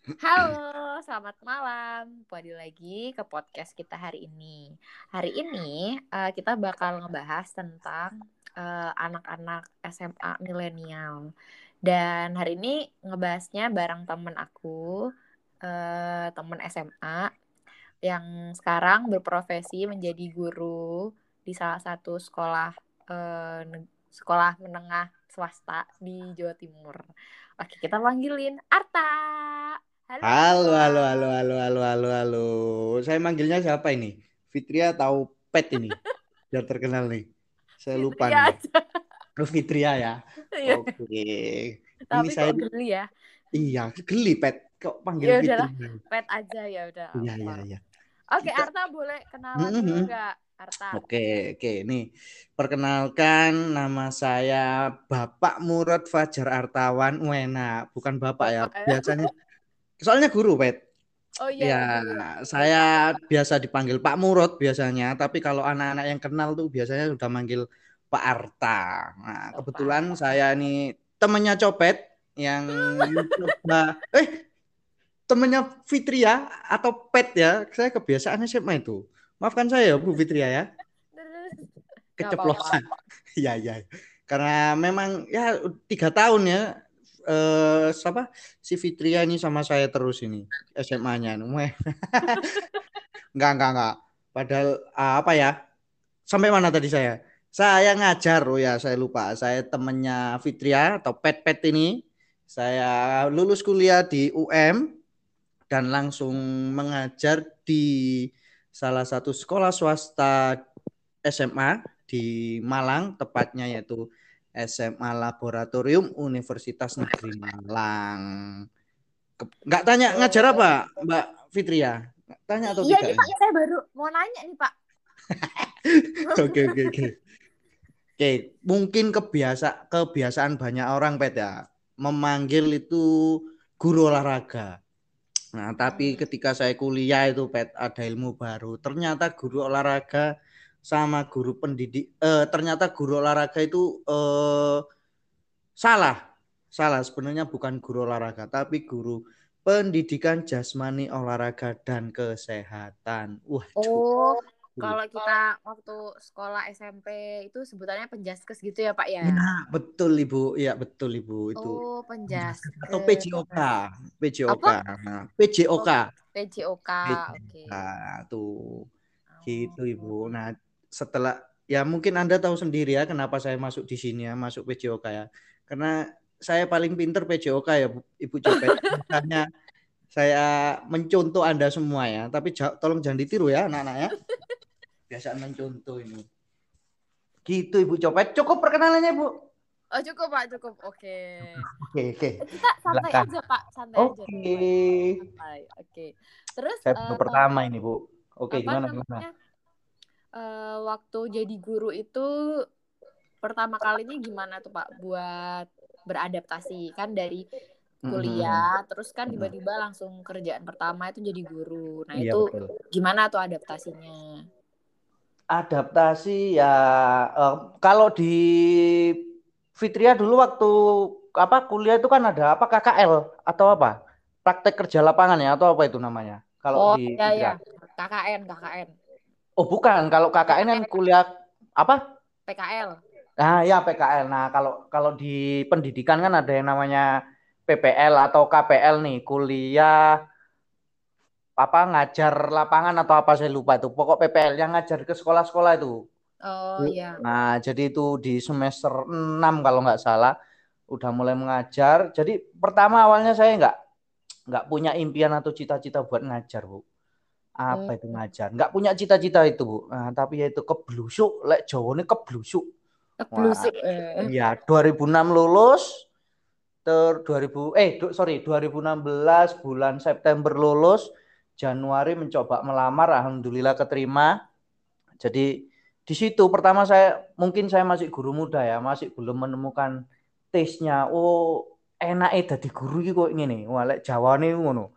Halo, selamat malam. Kembali lagi ke podcast kita hari ini. Hari ini uh, kita bakal ngebahas tentang uh, anak-anak SMA milenial. Dan hari ini ngebahasnya bareng temen aku, uh, temen SMA yang sekarang berprofesi menjadi guru di salah satu sekolah uh, sekolah menengah swasta di Jawa Timur. Oke, kita panggilin Arta. Halo. Halo, halo, halo, halo, halo, halo, halo. Saya manggilnya siapa ini? Fitria atau Pet ini? Biar terkenal nih. Saya lupa Fitria nih. Oh, Fitria ya. Iya. Oke. Tapi ini saya geli ya. Iya, geli Pet. Kok panggil ya? Pet aja ya udah. Iya, iya, iya. Oke, Arta boleh kenalan mm -hmm. dulu enggak? Arta. Oke, oke. Nih, perkenalkan nama saya Bapak Murad Fajar Artawan. Wena, bukan Bapak, ya. Bapak ya. Biasanya Soalnya guru, Pet. Oh iya. Ya, saya biasa dipanggil Pak Murad biasanya, tapi kalau anak-anak yang kenal tuh biasanya sudah manggil Pak Arta. Nah, oh, kebetulan Pak. saya ini temannya Copet yang coba eh temannya Fitria atau Pet ya. Saya kebiasaan SMA itu. Maafkan saya Bu Fitria ya. Keceplosan. Iya, iya. Karena memang ya tiga tahun ya eh siapa si Fitria ini sama saya terus ini SMA-nya. enggak enggak enggak. Padahal uh, apa ya? Sampai mana tadi saya? Saya ngajar oh ya saya lupa. Saya temennya Fitria atau Pet Pet ini. Saya lulus kuliah di UM dan langsung mengajar di salah satu sekolah swasta SMA di Malang tepatnya yaitu SMA Laboratorium Universitas Negeri Malang. Enggak tanya ngajar apa, Mbak Fitria? Tanya atau iya, tidak? Iya, Pak, saya baru mau nanya nih, Pak. Oke, oke, oke. Oke, mungkin kebiasa kebiasaan banyak orang Pet ya, memanggil itu guru olahraga. Nah, tapi hmm. ketika saya kuliah itu Pet ada ilmu baru. Ternyata guru olahraga sama guru pendidik eh, ternyata guru olahraga itu eh, salah salah sebenarnya bukan guru olahraga tapi guru pendidikan jasmani olahraga dan kesehatan wah oh kalau kita waktu sekolah SMP itu sebutannya penjaskes gitu ya Pak ya? Nah, betul Ibu. Iya, betul Ibu itu. Oh, penjaskes. Atau PJOK. PJOK. Nah, PJOK. Oh, PJOK. Oke. Okay. tuh. Gitu Ibu. Nah, setelah ya mungkin Anda tahu sendiri ya kenapa saya masuk di sini ya, masuk PJOK ya. Karena saya paling pinter PJOK ya Ibu Copet. Makanya saya mencontoh Anda semua ya, tapi tolong jangan ditiru ya anak-anak ya. Biasaan mencontoh ini. Gitu Ibu Copet. Cukup perkenalannya Bu. Oh cukup Pak, cukup. Oke. Oke, oke. Eh, kita santai Belakang. aja Pak, santai okay. aja. Oke. Oke. Terus saya uh, pertama ini Bu. Oke, gimana gimana? Uh, waktu jadi guru itu pertama kalinya gimana tuh Pak buat beradaptasi kan dari kuliah hmm. terus kan tiba-tiba langsung kerjaan pertama itu jadi guru. Nah, iya, itu betul. gimana tuh adaptasinya? Adaptasi ya uh, kalau di Fitria dulu waktu apa kuliah itu kan ada apa KKL atau apa? Praktek kerja lapangan ya atau apa itu namanya? Kalau oh, di iya, iya. KKN, KKN. Oh bukan, kalau KKN kan kuliah apa? PKL. Nah ya PKL. Nah kalau kalau di pendidikan kan ada yang namanya PPL atau KPL nih, kuliah apa ngajar lapangan atau apa saya lupa itu. Pokok PPL yang ngajar ke sekolah-sekolah itu. Oh iya. Nah jadi itu di semester 6 kalau nggak salah udah mulai mengajar. Jadi pertama awalnya saya nggak nggak punya impian atau cita-cita buat ngajar bu apa itu ngajar? Nggak punya cita-cita itu bu. Nah, tapi ya itu keblusuk lek Jawa ini keblusuk keblusuk eh. iya 2006 lulus ter 2000 eh du, sorry 2016 bulan September lulus Januari mencoba melamar alhamdulillah keterima. Jadi di situ pertama saya mungkin saya masih guru muda ya masih belum menemukan taste-nya. Oh enak eh jadi guru kok ini wah lek Jawa nih ngono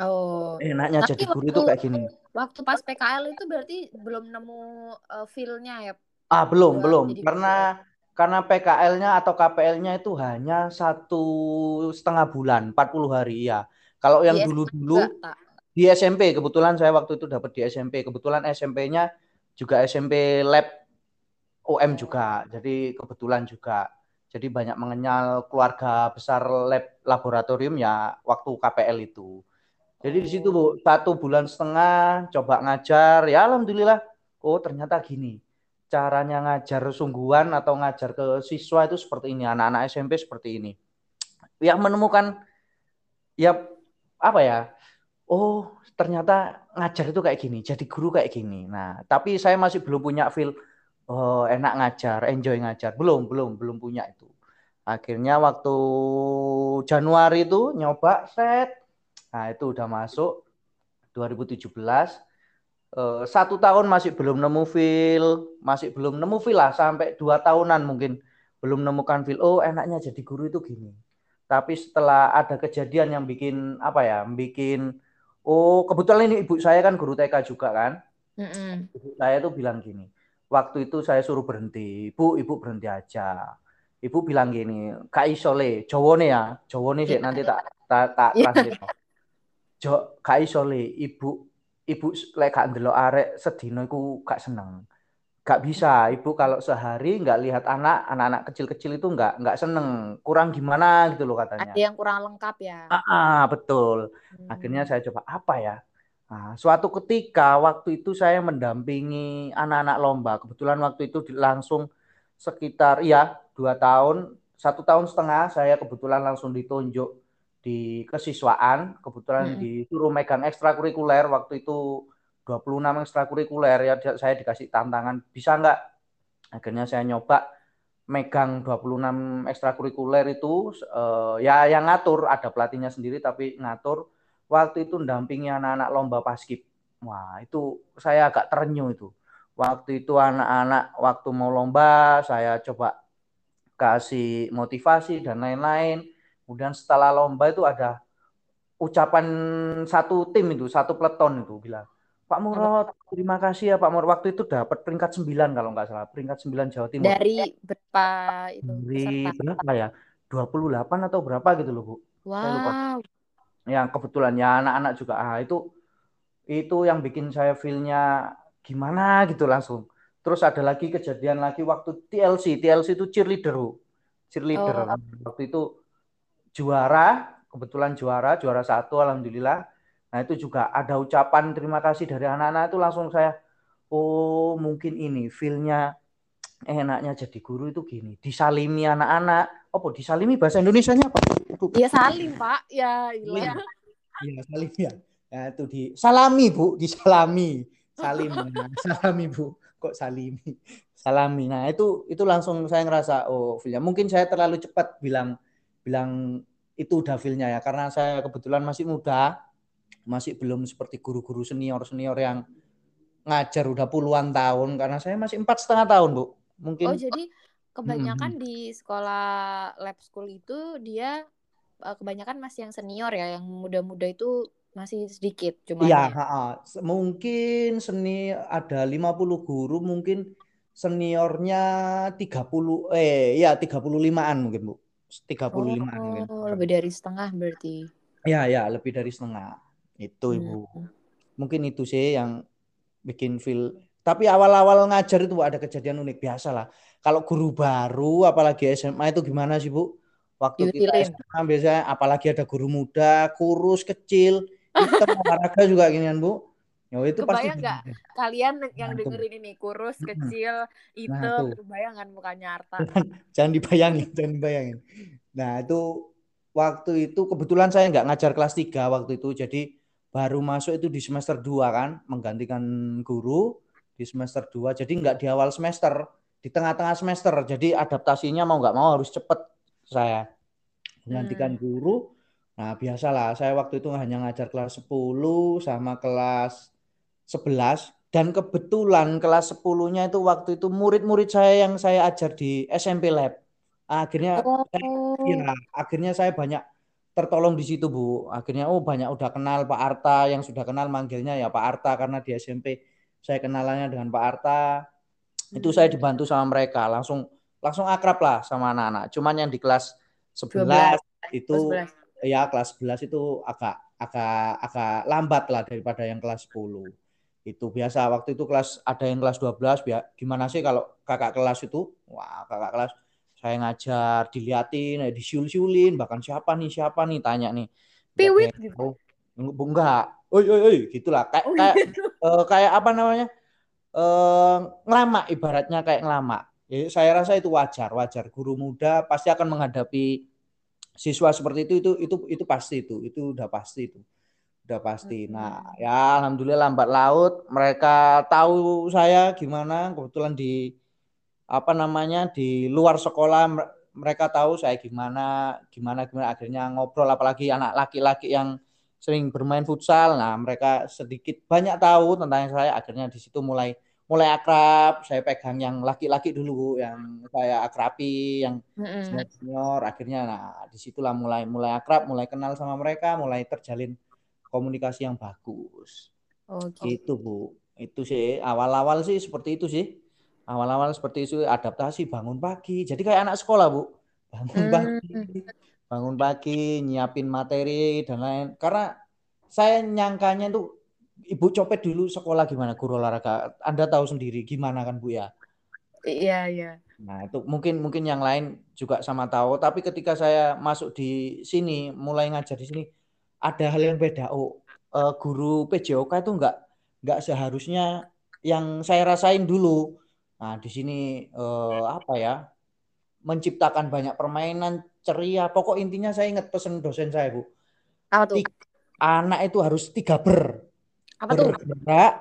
Oh. Enaknya Tapi jadi guru itu kayak gini. Waktu pas PKL itu berarti belum nemu uh, feel-nya ya? Ah, belum, belum. Karena guru. karena PKL-nya atau KPL-nya itu hanya satu setengah bulan, 40 hari ya. Kalau yang dulu-dulu di SMP kebetulan saya waktu itu dapat di SMP. Kebetulan SMP-nya juga SMP Lab OM juga. Jadi kebetulan juga. Jadi banyak mengenal keluarga besar lab laboratorium ya waktu KPL itu. Jadi di situ Bu, satu bulan setengah coba ngajar, ya alhamdulillah. Oh, ternyata gini. Caranya ngajar sungguhan atau ngajar ke siswa itu seperti ini, anak-anak SMP seperti ini. Yang menemukan ya apa ya? Oh, ternyata ngajar itu kayak gini, jadi guru kayak gini. Nah, tapi saya masih belum punya feel oh, enak ngajar, enjoy ngajar. Belum, belum, belum punya itu. Akhirnya waktu Januari itu nyoba set. Nah, itu udah masuk 2017. Uh, satu tahun masih belum nemu feel, masih belum nemu feel lah sampai dua tahunan mungkin belum nemukan feel. Oh enaknya jadi guru itu gini. Tapi setelah ada kejadian yang bikin apa ya, bikin oh kebetulan ini ibu saya kan guru TK juga kan. Mm -mm. Ibu saya tuh bilang gini, waktu itu saya suruh berhenti, ibu ibu berhenti aja. Ibu bilang gini, Kak Isole, Jawone ya, Jawone sih nanti tak tak tak translate. Jo, Kak Isole, ibu ibu lek gak ndelok arek sedino iku gak seneng. Gak bisa, ibu kalau sehari nggak lihat anak, anak-anak kecil-kecil itu nggak nggak seneng, kurang gimana gitu loh katanya. Ada yang kurang lengkap ya. Ah, ah betul. Hmm. Akhirnya saya coba apa ya? Nah, suatu ketika waktu itu saya mendampingi anak-anak lomba. Kebetulan waktu itu langsung sekitar ya dua tahun, satu tahun setengah saya kebetulan langsung ditunjuk di kesiswaan kebetulan hmm. disuruh megang ekstrakurikuler waktu itu 26 ekstrakurikuler ya saya dikasih tantangan bisa nggak? Akhirnya saya nyoba megang 26 ekstrakurikuler itu uh, ya yang ngatur ada pelatihnya sendiri tapi ngatur. Waktu itu mendampingi anak-anak lomba paskib wah itu saya agak terenyuh itu. Waktu itu anak-anak waktu mau lomba saya coba kasih motivasi dan lain-lain Kemudian setelah lomba itu ada ucapan satu tim itu, satu peleton itu bilang, Pak Murad, terima kasih ya Pak Murad. Waktu itu dapat peringkat 9 kalau nggak salah, peringkat 9 Jawa Timur. Dari berapa itu? Dari berapa ya? 28 atau berapa gitu loh, Bu. Wow. Yang kebetulan ya anak-anak juga ah itu itu yang bikin saya feel-nya gimana gitu langsung. Terus ada lagi kejadian lagi waktu TLC. TLC itu cheerleader, Bu. Cheerleader. Oh. Waktu itu juara, kebetulan juara, juara satu, alhamdulillah. Nah itu juga ada ucapan terima kasih dari anak-anak itu langsung saya, oh mungkin ini feelnya enaknya jadi guru itu gini, disalimi anak-anak. Apa disalimi bahasa Indonesia-nya apa? Iya salim pak, ya iya. Iya salim ya. Nah, itu di salami bu, disalami, salim, salami bu, kok salimi, salami. Nah itu itu langsung saya ngerasa oh feelnya mungkin saya terlalu cepat bilang bilang itu udah feelnya ya. Karena saya kebetulan masih muda masih belum seperti guru-guru senior senior yang ngajar udah puluhan tahun. Karena saya masih empat setengah tahun bu. Mungkin oh jadi kebanyakan hmm. di sekolah lab school itu dia eh, kebanyakan masih yang senior ya yang muda-muda itu masih sedikit cuma iya mungkin seni ada 50 guru mungkin seniornya 30 eh ya 35-an mungkin Bu 35 oh, mungkin. lebih dari setengah berarti. Ya, ya, lebih dari setengah. Itu, hmm. Ibu. Mungkin itu sih yang bikin feel tapi awal-awal ngajar itu ada kejadian unik biasa lah. Kalau guru baru apalagi SMA itu gimana sih, Bu? Waktu kita SMA biasanya apalagi ada guru muda, kurus, kecil, kita olahraga juga ginian, Bu. Ya itu kebayang nggak kalian yang nah, dengerin ini kurus, kecil, itu nah, kebayang kan mukanya Arta. jangan dibayangin, jangan dibayangin. Nah itu waktu itu kebetulan saya nggak ngajar kelas 3 waktu itu, jadi baru masuk itu di semester 2 kan, menggantikan guru di semester 2, jadi nggak di awal semester, di tengah-tengah semester, jadi adaptasinya mau nggak mau harus cepet saya menggantikan hmm. guru. Nah biasalah saya waktu itu hanya ngajar kelas 10 sama kelas 11 dan kebetulan kelas 10-nya itu waktu itu murid-murid saya yang saya ajar di SMP Lab. Akhirnya oh. saya, ya, akhirnya saya banyak tertolong di situ, Bu. Akhirnya oh banyak udah kenal Pak Arta yang sudah kenal manggilnya ya Pak Arta karena di SMP saya kenalannya dengan Pak Arta. Itu saya hmm. dibantu sama mereka, langsung langsung akrab lah sama anak-anak. Cuman yang di kelas 11 12. itu ya kelas 11 itu agak agak agak lambat lah daripada yang kelas 10 itu biasa waktu itu kelas ada yang kelas 12 biar gimana sih kalau kakak kelas itu? Wah kakak kelas saya ngajar diliatin disiul-siulin bahkan siapa nih siapa nih? Tanya nih. Piwit gitu? enggak oi oi oi gitulah. Kayak oh, kayak gitu. uh, kayak apa namanya uh, ngelama ibaratnya kayak ngelama ya, saya rasa itu wajar wajar. Guru muda pasti akan menghadapi siswa seperti itu itu itu itu pasti itu itu udah pasti itu udah pasti. Nah, ya alhamdulillah lambat laut. Mereka tahu saya gimana. Kebetulan di apa namanya di luar sekolah mereka tahu saya gimana gimana gimana. Akhirnya ngobrol apalagi anak laki-laki yang sering bermain futsal. Nah, mereka sedikit banyak tahu tentang saya. Akhirnya di situ mulai mulai akrab. Saya pegang yang laki-laki dulu yang saya akrabi yang senior, senior akhirnya nah di situlah mulai mulai akrab, mulai kenal sama mereka, mulai terjalin komunikasi yang bagus. Oh, gitu. Bu. Itu sih awal-awal sih seperti itu sih. Awal-awal seperti itu adaptasi bangun pagi. Jadi kayak anak sekolah, Bu. Bangun hmm. pagi. Bangun pagi, nyiapin materi dan lain. Karena saya nyangkanya itu Ibu copet dulu sekolah gimana guru olahraga. Anda tahu sendiri gimana kan, Bu ya? Iya, iya. Nah, itu mungkin mungkin yang lain juga sama tahu, tapi ketika saya masuk di sini, mulai ngajar di sini, ada hal yang beda. Oh, uh, guru PJOK itu enggak enggak seharusnya yang saya rasain dulu. Nah, di sini uh, apa ya? menciptakan banyak permainan ceria. Pokok intinya saya ingat pesan dosen saya, Bu. Apa tuh? anak itu harus tiga ber. Apa tuh? Bergerak,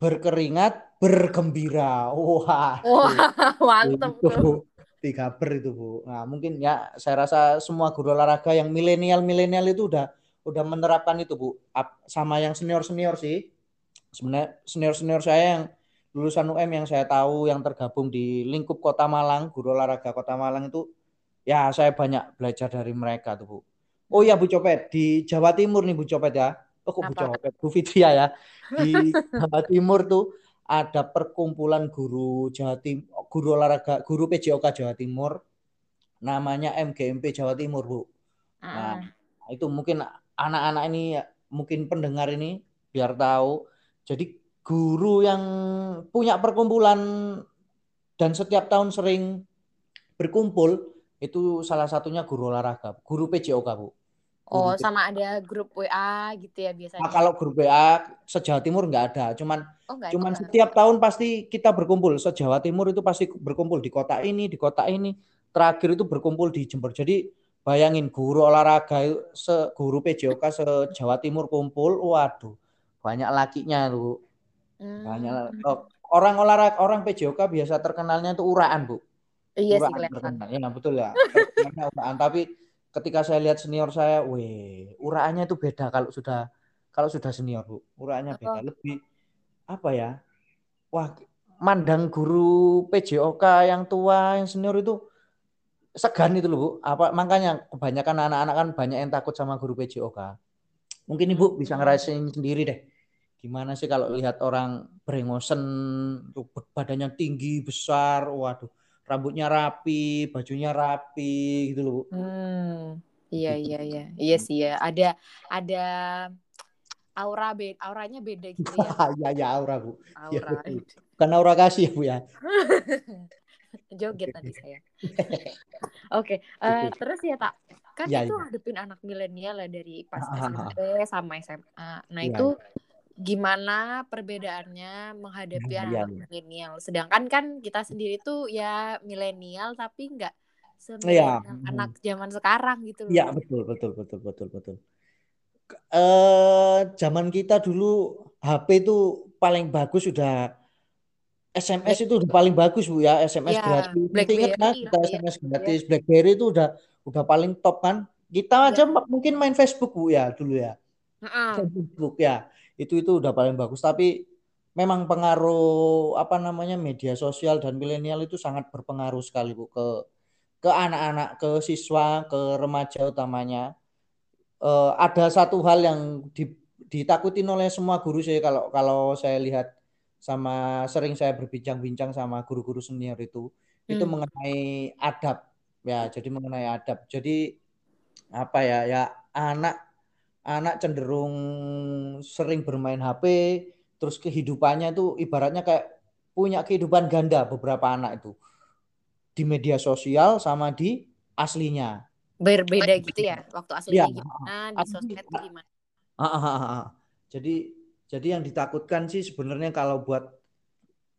berkeringat, bergembira. Wah. Wah, mantap itu, Tiga ber itu, Bu. Nah, mungkin ya saya rasa semua guru olahraga yang milenial-milenial itu udah udah menerapkan itu bu. Sama yang senior senior sih. Sebenarnya senior senior saya yang lulusan UM yang saya tahu yang tergabung di lingkup Kota Malang guru olahraga Kota Malang itu ya saya banyak belajar dari mereka tuh bu. Oh ya Bu Copet di Jawa Timur nih Bu Copet ya. Oh kok Bu Copet? Bu Fitria ya. Di Jawa Timur tuh ada perkumpulan guru Jawa Timur guru olahraga guru PJOK Jawa Timur. Namanya MGMP Jawa Timur Bu. Nah ah. itu mungkin anak-anak ini mungkin pendengar ini biar tahu. Jadi guru yang punya perkumpulan dan setiap tahun sering berkumpul itu salah satunya guru olahraga, guru PJOK Bu. Oh, sama ada grup WA gitu ya biasanya. Nah, kalau grup WA sejawa Timur nggak ada, cuman oh, cuman ada. setiap tahun pasti kita berkumpul. Sejawa Timur itu pasti berkumpul di kota ini, di kota ini. Terakhir itu berkumpul di Jember. Jadi Bayangin guru olahraga se guru PJOK se Jawa Timur kumpul, waduh, banyak lakinya tuh. Hmm. Banyak oh, orang olahraga orang PJOK biasa terkenalnya itu uraan, Bu. Iya uraan sih terkenal. Ya, betul ya. uraan, tapi ketika saya lihat senior saya, weh, uraannya itu beda kalau sudah kalau sudah senior, Bu. Uraannya beda, oh. lebih apa ya? Wah, mandang guru PJOK yang tua, yang senior itu segan itu loh Bu. Apa makanya kebanyakan anak-anak kan banyak yang takut sama guru PJOK. Mungkin Ibu bisa ngerasain sendiri deh. Gimana sih kalau lihat orang berengosen, badannya tinggi, besar, waduh, rambutnya rapi, bajunya rapi gitu loh Bu. Hmm. Iya gitu. iya iya. Iya sih ya. Ada ada aura beda, auranya beda gitu ya. Iya iya aura Bu. Iya, aura. Ya, Bukan aura kasih ya Bu ya. joget nanti saya. Oke, okay. uh, eh, terus ya tak kan ya, itu ya. hadapin anak milenial ya dari pas SMP sama SMA. Nah ya. itu gimana perbedaannya menghadapi ya, anak ya. milenial? Sedangkan kan kita sendiri tuh ya milenial tapi nggak ya. anak zaman sekarang gitu Iya betul betul betul betul betul. Uh, zaman kita dulu HP itu paling bagus sudah SMS itu udah paling bagus bu ya SMS ya, gratis. Nanti ingat kan kita SMS ya. gratis ya. BlackBerry itu udah udah paling top kan. Kita ya. aja mungkin main Facebook bu ya dulu ya. Uh-uh. Facebook ya itu itu udah paling bagus. Tapi memang pengaruh apa namanya media sosial dan milenial itu sangat berpengaruh sekali bu ke ke anak-anak, ke siswa, ke remaja utamanya. Uh, ada satu hal yang di, ditakutin oleh semua guru saya kalau kalau saya lihat sama sering saya berbincang-bincang sama guru-guru senior itu hmm. itu mengenai adab ya jadi mengenai adab jadi apa ya ya anak anak cenderung sering bermain HP, terus kehidupannya itu ibaratnya kayak punya kehidupan ganda beberapa anak itu di media sosial sama di aslinya. Berbeda gitu ya, waktu aslinya ya. gimana, di sosmed gimana? Jadi jadi yang ditakutkan sih sebenarnya kalau buat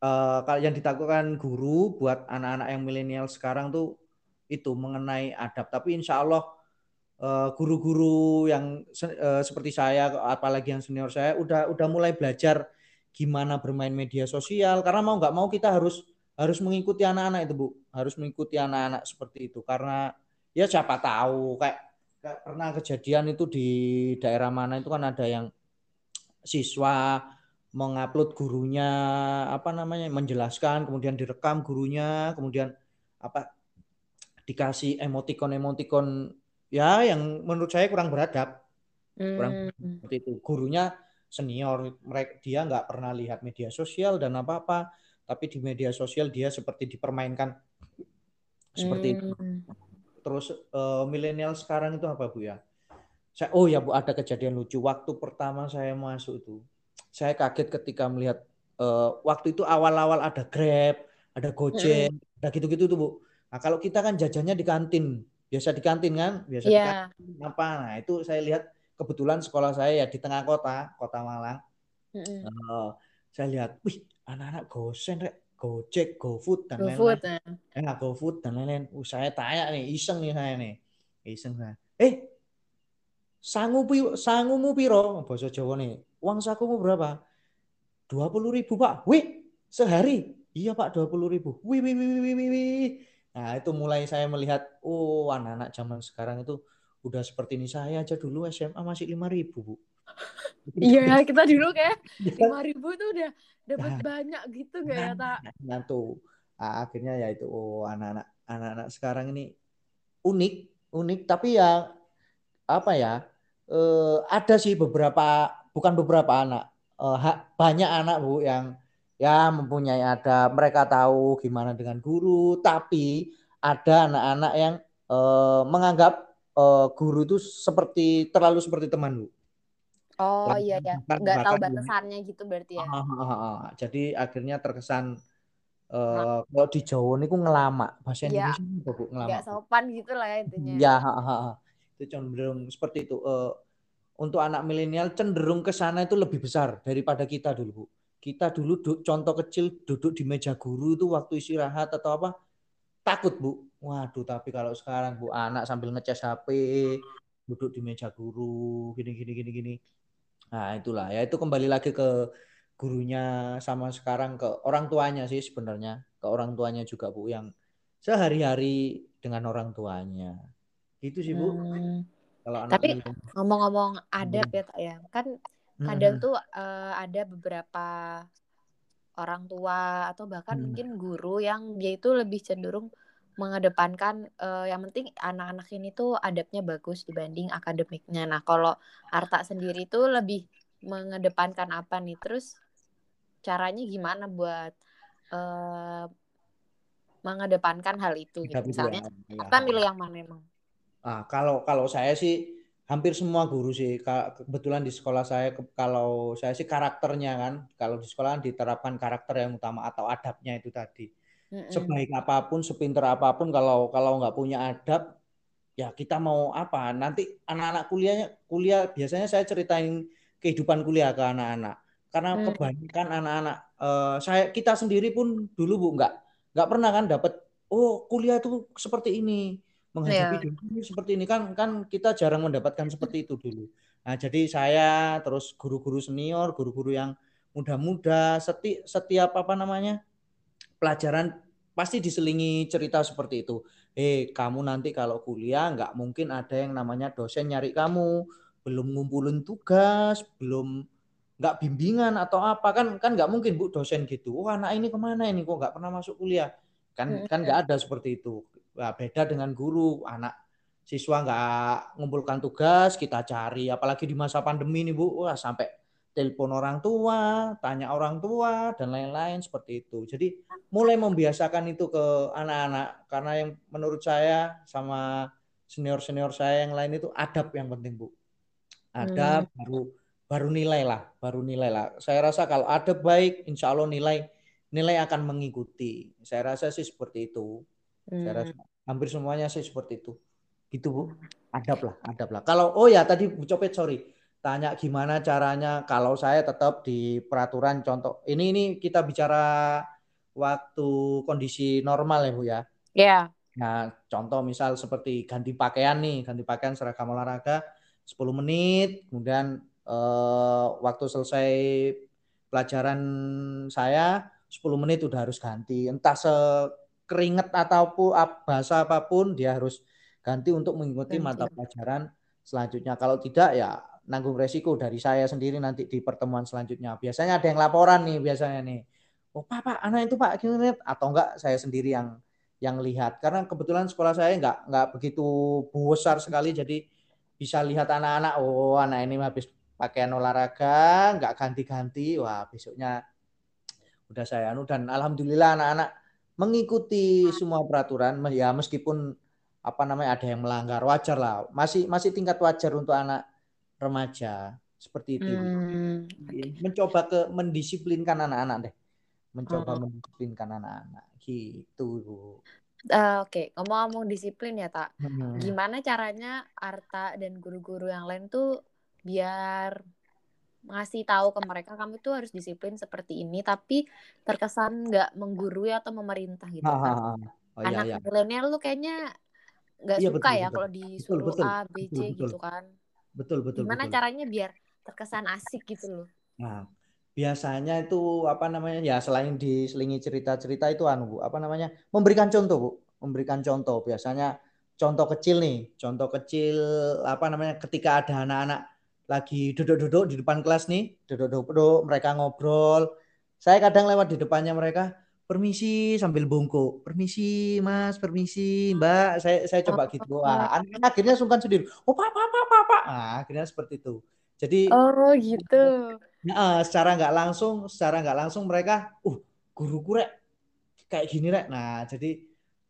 uh, yang ditakutkan guru buat anak-anak yang milenial sekarang tuh itu mengenai adab. Tapi insya Allah Eh, guru-guru yang uh, seperti saya apalagi yang senior saya udah udah mulai belajar gimana bermain media sosial. Karena mau nggak mau kita harus harus mengikuti anak-anak itu bu. Harus mengikuti anak-anak seperti itu. Karena ya siapa tahu kayak, kayak pernah kejadian itu di daerah mana itu kan ada yang siswa mengupload gurunya apa namanya menjelaskan kemudian direkam gurunya kemudian apa dikasih emotikon emotikon ya yang menurut saya kurang beradab. Hmm. kurang seperti itu. Gurunya senior mereka dia nggak pernah lihat media sosial dan apa apa tapi di media sosial dia seperti dipermainkan. Seperti hmm. itu terus uh, milenial sekarang itu apa bu ya saya oh ya bu ada kejadian lucu waktu pertama saya masuk itu saya kaget ketika melihat uh, waktu itu awal-awal ada grab ada gojek hmm. ada gitu-gitu tuh bu nah kalau kita kan jajannya di kantin biasa di kantin kan, biasa yeah. di iya. kantin apa. Nah, itu saya lihat kebetulan sekolah saya ya di tengah kota, Kota Malang. Mm -hmm. uh, saya lihat, wih, anak-anak gosen rek, Gojek, GoFood dan lain-lain. Go ya, nah, GoFood dan lain-lain. Uh, saya tanya nih, iseng nih saya nih. Iseng saya. Eh, sangu sangumu piro? Bahasa Jawa nih. Uang sakumu berapa? Dua puluh ribu pak. Wih, sehari. Iya pak, dua puluh ribu. Wih, wih, wih, wih, wih, wih. Nah, itu mulai saya melihat, oh anak-anak zaman sekarang itu udah seperti ini. Saya aja dulu SMA masih lima ribu, Bu. Iya, kita dulu kayak iya. lima ribu tuh udah dapat nah, banyak gitu nggak ya, Tak? Nah, tuh. Nah, akhirnya ya itu, oh anak-anak anak-anak sekarang ini unik, unik. Tapi ya, apa ya, eh, ada sih beberapa, bukan beberapa anak, eh, banyak anak, Bu, yang ya mempunyai ada mereka tahu gimana dengan guru tapi ada anak-anak yang uh, menganggap uh, guru itu seperti terlalu seperti teman bu. Oh iya ya nggak tahu batasannya gitu berarti ya? Ah, ah, ah, jadi akhirnya terkesan uh, kalau di Jawa ini ku ngelama bahasa ya, Indonesia bu ngelama nggak sopan gitu lah ya intinya. Ya ha, ha, ha. Itu cenderung seperti itu. Uh, untuk anak milenial cenderung ke sana itu lebih besar daripada kita dulu bu. Kita dulu contoh kecil duduk di meja guru itu waktu istirahat atau apa takut bu. Waduh tapi kalau sekarang bu anak sambil ngecas HP duduk di meja guru gini gini gini gini. Nah itulah. Ya itu kembali lagi ke gurunya sama sekarang ke orang tuanya sih sebenarnya. Ke orang tuanya juga bu yang sehari-hari dengan orang tuanya itu sih bu hmm. kalau anak tapi ngomong-ngomong adab ya ya kan kadang hmm. tuh uh, ada beberapa orang tua atau bahkan hmm. mungkin guru yang dia itu lebih cenderung mengedepankan uh, yang penting anak-anak ini tuh adabnya bagus dibanding akademiknya. Nah, kalau Arta sendiri tuh lebih mengedepankan apa nih? Terus caranya gimana buat uh, mengedepankan hal itu gitu. Misalnya, ya, apa milih yang mana emang? Ah, kalau kalau saya sih hampir semua guru sih kebetulan di sekolah saya kalau saya sih karakternya kan kalau di sekolah kan diterapkan karakter yang utama atau adabnya itu tadi. Sebaik apa pun sepinter apa pun kalau kalau nggak punya adab ya kita mau apa? Nanti anak-anak kuliahnya kuliah biasanya saya ceritain kehidupan kuliah ke anak-anak. Karena mm. kebanyakan anak-anak uh, saya kita sendiri pun dulu bu nggak nggak pernah kan dapat oh kuliah itu seperti ini menghadapi yeah. dunia seperti ini kan kan kita jarang mendapatkan seperti itu dulu. Nah, jadi saya terus guru-guru senior, guru-guru yang muda-muda, seti, setiap apa namanya pelajaran pasti diselingi cerita seperti itu. Eh, kamu nanti kalau kuliah nggak mungkin ada yang namanya dosen nyari kamu, belum ngumpulin tugas, belum nggak bimbingan atau apa kan kan nggak mungkin bu dosen gitu. Wah anak ini ke mana ini kok nggak pernah masuk kuliah? Kan kan nggak ada seperti itu. Nah, beda dengan guru, anak siswa nggak ngumpulkan tugas, kita cari. Apalagi di masa pandemi nih Bu, wah sampai telepon orang tua, tanya orang tua, dan lain-lain seperti itu. Jadi mulai membiasakan itu ke anak-anak. Karena yang menurut saya sama senior-senior saya yang lain itu adab yang penting, Bu. Adab hmm. baru baru nilai lah, baru nilai lah. Saya rasa kalau adab baik, insya Allah nilai nilai akan mengikuti. Saya rasa sih seperti itu. Hmm. Saya rasa hampir semuanya sih seperti itu. Gitu, Bu. Adab lah, adab lah. Kalau oh ya tadi Bu Copet sorry. Tanya gimana caranya kalau saya tetap di peraturan contoh. Ini ini kita bicara waktu kondisi normal ya, Bu ya. Iya. Yeah. Nah, contoh misal seperti ganti pakaian nih, ganti pakaian seragam olahraga 10 menit, kemudian eh, waktu selesai pelajaran saya 10 menit udah harus ganti. Entah sekeringet ataupun bahasa apa pun dia harus ganti untuk mengikuti mata pelajaran selanjutnya. Kalau tidak ya nanggung resiko dari saya sendiri nanti di pertemuan selanjutnya. Biasanya ada yang laporan nih biasanya nih. Oh Pak, Pak, anak itu Pak, atau enggak saya sendiri yang yang lihat karena kebetulan sekolah saya nggak nggak begitu besar sekali jadi bisa lihat anak-anak oh anak ini habis pakaian olahraga nggak ganti-ganti wah besoknya udah saya anu dan alhamdulillah anak-anak mengikuti semua peraturan ya meskipun apa namanya ada yang melanggar wajar lah masih masih tingkat wajar untuk anak remaja seperti itu hmm. mencoba ke mendisiplinkan anak-anak deh mencoba oh. mendisiplinkan anak-anak gitu Uh, Oke, okay. ngomong-ngomong disiplin ya tak, hmm. gimana caranya Arta dan guru-guru yang lain tuh biar ngasih tahu ke mereka kamu tuh harus disiplin seperti ini, tapi terkesan nggak menggurui atau memerintah gitu kan? Oh, iya, Anak iya. milenial lu kayaknya nggak iya, suka betul, ya kalau disuruh betul, A, B, C betul, gitu kan? Betul betul. Gimana betul. caranya biar terkesan asik gitu loh? Nah, biasanya itu apa namanya ya selain diselingi cerita-cerita itu anu Bu, apa namanya? memberikan contoh Bu, memberikan contoh. Biasanya contoh kecil nih, contoh kecil apa namanya ketika ada anak-anak lagi duduk-duduk di depan kelas nih, duduk-duduk mereka ngobrol. Saya kadang lewat di depannya mereka, permisi sambil bungkuk, permisi mas, permisi mbak, saya saya coba gitu. Wah, anak akhirnya sungkan sendiri. Oh pak, pak, pak, pak, pak. Nah, akhirnya seperti itu. Jadi Oh gitu. Nah, secara nggak langsung, secara nggak langsung mereka, uh, guru kurek kayak gini rek. Nah, jadi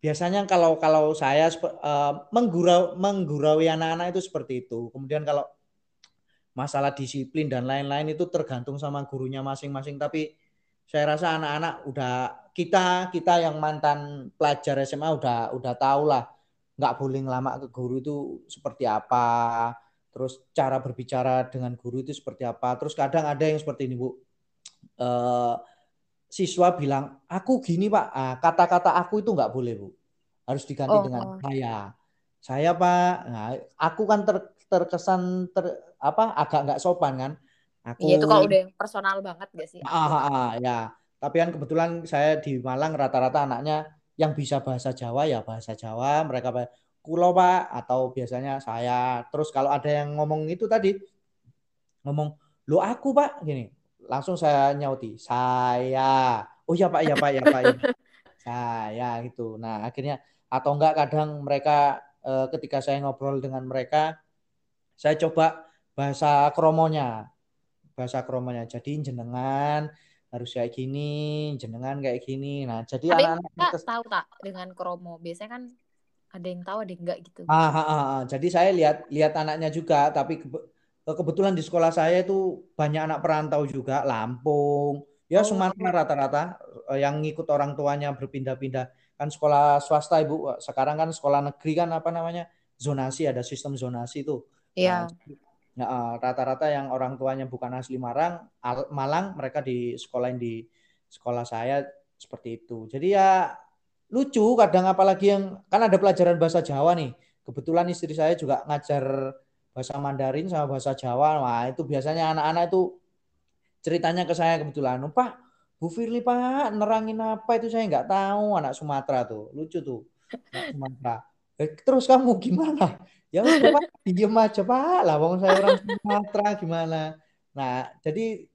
biasanya kalau kalau saya uh, menggurau mengguraui anak-anak itu seperti itu. Kemudian kalau masalah disiplin dan lain-lain itu tergantung sama gurunya masing-masing. Tapi saya rasa anak-anak udah kita kita yang mantan pelajar SMA udah udah tahu lah nggak boleh lama ke guru itu seperti apa terus cara berbicara dengan guru itu seperti apa. Terus kadang ada yang seperti ini Bu, uh, siswa bilang aku gini Pak, ah, kata-kata aku itu nggak boleh Bu, harus diganti oh, dengan oh. saya. Saya Pak, nah, aku kan ter, terkesan ter, apa agak nggak sopan kan. Aku, iya itu kalau udah personal banget gak sih? Ah, ah, ah, ya. Tapi kan kebetulan saya di Malang rata-rata anaknya yang bisa bahasa Jawa ya bahasa Jawa, mereka kulo pak atau biasanya saya terus kalau ada yang ngomong itu tadi ngomong lo aku pak gini langsung saya nyauti saya oh ya pak ya pak ya pak ya. saya gitu nah akhirnya atau enggak kadang mereka eh, ketika saya ngobrol dengan mereka saya coba bahasa kromonya. Bahasa kromonya. Jadi jenengan harus kayak gini jenengan kayak gini. Nah jadi anak-anak tahu tak dengan kromo. Biasanya kan ada yang tahu ada yang enggak gitu. Ah, ah, ah, ah. jadi saya lihat lihat anaknya juga tapi ke, kebetulan di sekolah saya itu banyak anak perantau juga. Lampung. Ya oh. Sumatera rata-rata eh, yang ngikut orang tuanya berpindah-pindah. Kan sekolah swasta ibu. Sekarang kan sekolah negeri kan apa namanya zonasi ada sistem zonasi itu iya. Nah, rata-rata yang orang tuanya bukan asli Malang Malang mereka di sekolah di sekolah saya seperti itu jadi ya lucu kadang apalagi yang kan ada pelajaran bahasa Jawa nih. Kebetulan istri saya juga ngajar bahasa Mandarin sama bahasa Jawa. Wah, itu biasanya anak-anak itu ceritanya ke saya kebetulan. Pak, Bu Firly Pak, nerangin apa itu saya nggak tahu anak Sumatera tuh. Lucu tuh. Anak Sumatera. Eh, terus kamu gimana? Ya Pak, diem aja Pak. Lah wong saya orang Sumatera gimana? Nah, jadi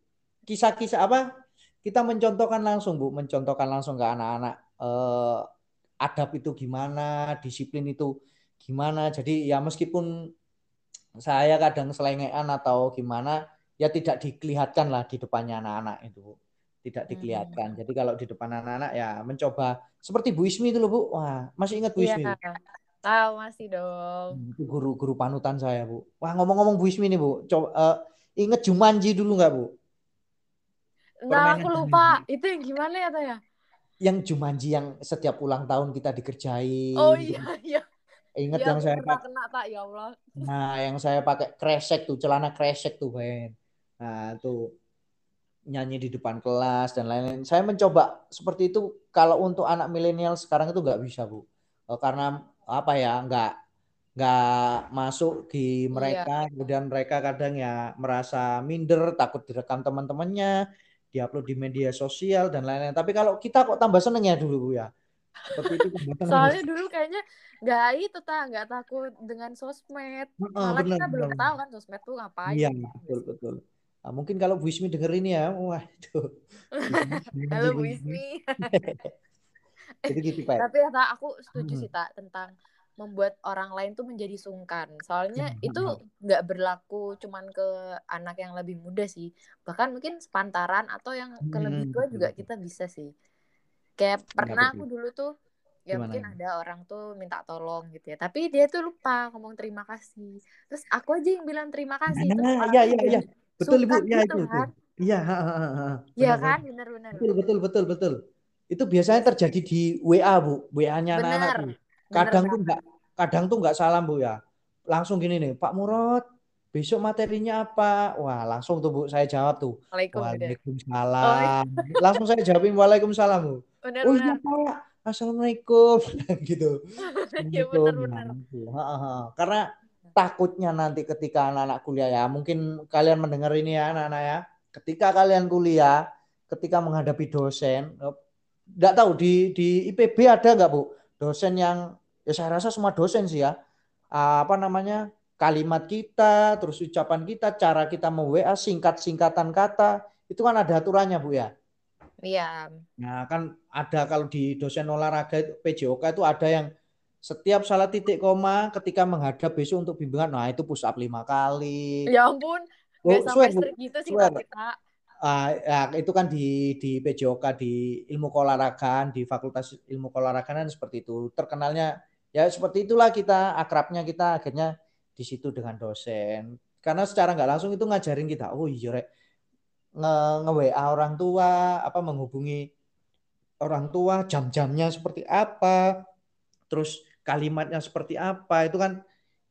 kisah-kisah apa? Kita mencontohkan langsung, Bu, mencontohkan langsung ke anak-anak eh, adab itu gimana, disiplin itu gimana. Jadi ya meskipun saya kadang selengean atau gimana, ya tidak dikelihatkan lah di depannya anak-anak itu. Tidak hmm. dikelihatkan. Hmm. Jadi kalau di depan anak-anak ya mencoba seperti Bu Ismi itu loh Bu. Wah, masih ingat Bu iya. Ismi? Tahu masih dong. Itu guru-guru panutan saya, Bu. Wah, ngomong-ngomong Bu Ismi nih, Bu. Coba uh, inget Jumanji dulu nggak, Bu? Nah, aku lupa. Jumanji. Itu yang gimana ya, Taya? Yang Jumanji yang setiap ulang tahun kita dikerjain. Oh iya, iya. Ingat ya, yang saya pakai kena tak ya Allah. Nah, yang saya pakai kresek tuh, celana kresek tuh, Ben. Nah, tuh nyanyi di depan kelas dan lain-lain. Saya mencoba seperti itu kalau untuk anak milenial sekarang itu nggak bisa, Bu. Eh, karena apa ya nggak nggak masuk di iya. mereka. Iya. kemudian mereka kadang ya merasa minder takut direkam teman-temannya diupload di media sosial dan lain-lain. Tapi kalau kita kok tambah seneng ya dulu ya? Seperti itu soalnya dulu kayaknya nggak itu tak nggak takut dengan sosmed. Malah bener, kita bener. belum tahu kan sosmed tuh ngapain iya betul betul. Nah, mungkin kalau Bu Ismi denger ini ya. Wah itu halo Bu Ismi Jadi gitu Pak. Tapi ya aku setuju hmm. sih tak tentang membuat orang lain tuh menjadi sungkan. Soalnya hmm. itu nggak berlaku cuman ke anak yang lebih muda sih. Bahkan mungkin sepantaran atau yang ke lebih tua juga kita bisa sih. Kayak pernah aku dulu tuh ya Gimana? mungkin ada orang tuh minta tolong gitu ya. Tapi dia tuh lupa ngomong terima kasih. Terus aku aja yang bilang terima kasih. Nah, iya iya iya. Betul Ibu, ya gitu, itu. Kan? Iya, Iya kan, benar-benar. Betul betul betul betul. Itu biasanya terjadi di WA, Bu. WA-nya anak-anak tuh. Kadang Bener, tuh enggak kadang tuh enggak salam, Bu ya. Langsung gini nih, Pak Murad, besok materinya apa? Wah, langsung tuh Bu saya jawab tuh. Waalaikumsalam. Oh, langsung saya jawabin Waalaikumsalam, Bu. Bener, oh iya, Pak. Assalamualaikum gitu. Iya benar-benar. Karena takutnya nanti ketika anak-anak kuliah ya, mungkin kalian mendengar ini ya anak-anak ya. Ketika kalian kuliah, ketika menghadapi dosen, nggak tahu di di IPB ada nggak bu? Dosen yang ya saya rasa semua dosen sih ya. Apa namanya kalimat kita terus ucapan kita cara kita mau WA singkat singkatan kata itu kan ada aturannya bu ya? Iya. Nah kan ada kalau di dosen olahraga itu PJOK itu ada yang setiap salah titik koma ketika menghadap besok untuk bimbingan nah itu push up lima kali. Ya ampun oh, sampai gitu sih kita uh, ya, itu kan di di PJOK di ilmu keolahragaan di Fakultas Ilmu Keolahragaan seperti itu. Terkenalnya ya seperti itulah kita akrabnya kita akhirnya di situ dengan dosen. Karena secara nggak langsung itu ngajarin kita oh iya rek. Nge, nge WA orang tua apa menghubungi orang tua jam-jamnya seperti apa terus kalimatnya seperti apa. Itu kan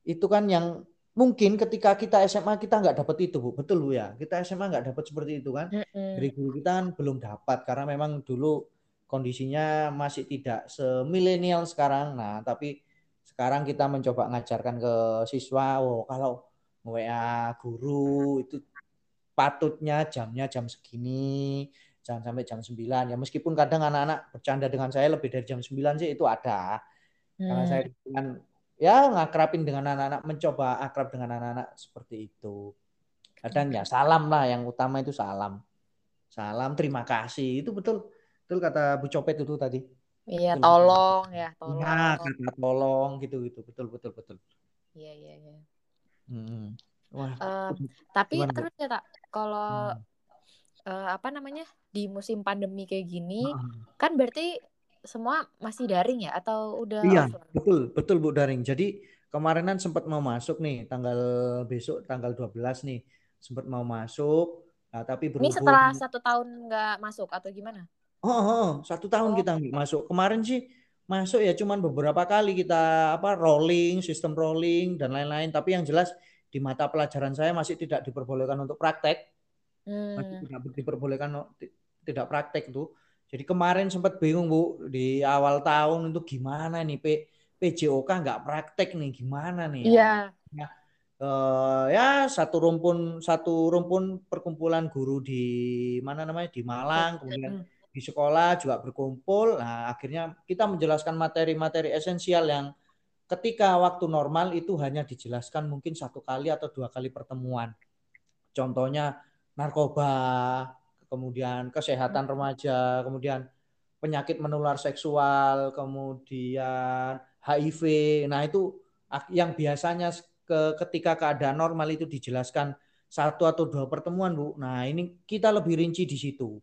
itu kan yang mungkin ketika kita SMA kita nggak dapat itu bu. Betul bu ya? Kita SMA nggak dapat seperti itu kan? Dari guru kita kan belum dapat karena memang dulu kondisinya masih tidak semilenial sekarang. Nah tapi sekarang kita mencoba ngajarkan ke siswa oh kalau WA guru itu patutnya jamnya jam segini jangan sampai jam 9 ya meskipun kadang anak-anak bercanda dengan saya lebih dari jam 9 sih itu ada. Hmm. karena saya kan ya ngakrapin dengan anak-anak mencoba akrab dengan anak-anak seperti itu. Kadang ya salam lah yang utama itu salam. Salam terima kasih. Itu betul betul kata Bu Copet itu tadi. Iya betul, tolong ya tolong. ya kata tolong gitu gitu. Betul betul betul. Iya iya iya. Hmm. wah uh, tapi gimana, terus ya tak kalau hmm. uh, apa namanya di musim pandemi kayak gini hmm. kan berarti semua masih daring ya atau udah Iya, offline? betul, betul Bu daring. Jadi kemarinan sempat mau masuk nih tanggal besok tanggal 12 nih sempat mau masuk nah, tapi berhubung... Ini setelah satu tahun nggak masuk atau gimana? Oh, oh, oh satu tahun oh. kita masuk. Kemarin sih masuk ya cuman beberapa kali kita apa rolling, sistem rolling dan lain-lain. Tapi yang jelas di mata pelajaran saya masih tidak diperbolehkan untuk praktek. Hmm. Masih tidak diperbolehkan tidak praktek tuh. Jadi kemarin sempat bingung Bu di awal tahun itu gimana nih P, PJOK nggak praktek nih gimana nih? Iya. Ya, uh, ya satu rumpun satu rumpun perkumpulan guru di mana namanya di Malang kemudian di sekolah juga berkumpul. Nah akhirnya kita menjelaskan materi-materi esensial yang ketika waktu normal itu hanya dijelaskan mungkin satu kali atau dua kali pertemuan. Contohnya narkoba, kemudian kesehatan remaja, kemudian penyakit menular seksual, kemudian HIV. Nah, itu yang biasanya ke, ketika keadaan normal itu dijelaskan satu atau dua pertemuan, Bu. Nah, ini kita lebih rinci di situ.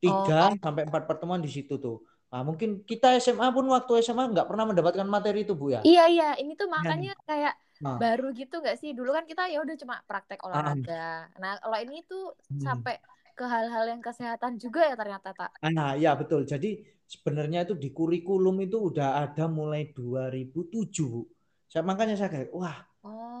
Tiga oh. sampai empat pertemuan di situ tuh. Nah, mungkin kita SMA pun waktu SMA nggak pernah mendapatkan materi itu Bu ya. Iya iya, ini tuh Iya. makanya kayak Nah, baru gitu nggak sih? Dulu kan kita ya udah cuma praktek ah, olahraga. Nah, kalau ini tuh hmm. sampai ke hal-hal yang kesehatan juga ya ternyata tak. Nah, ya betul. Jadi sebenarnya itu di kurikulum itu udah ada mulai 2007, Bu. Saya makanya saya kayak, wah,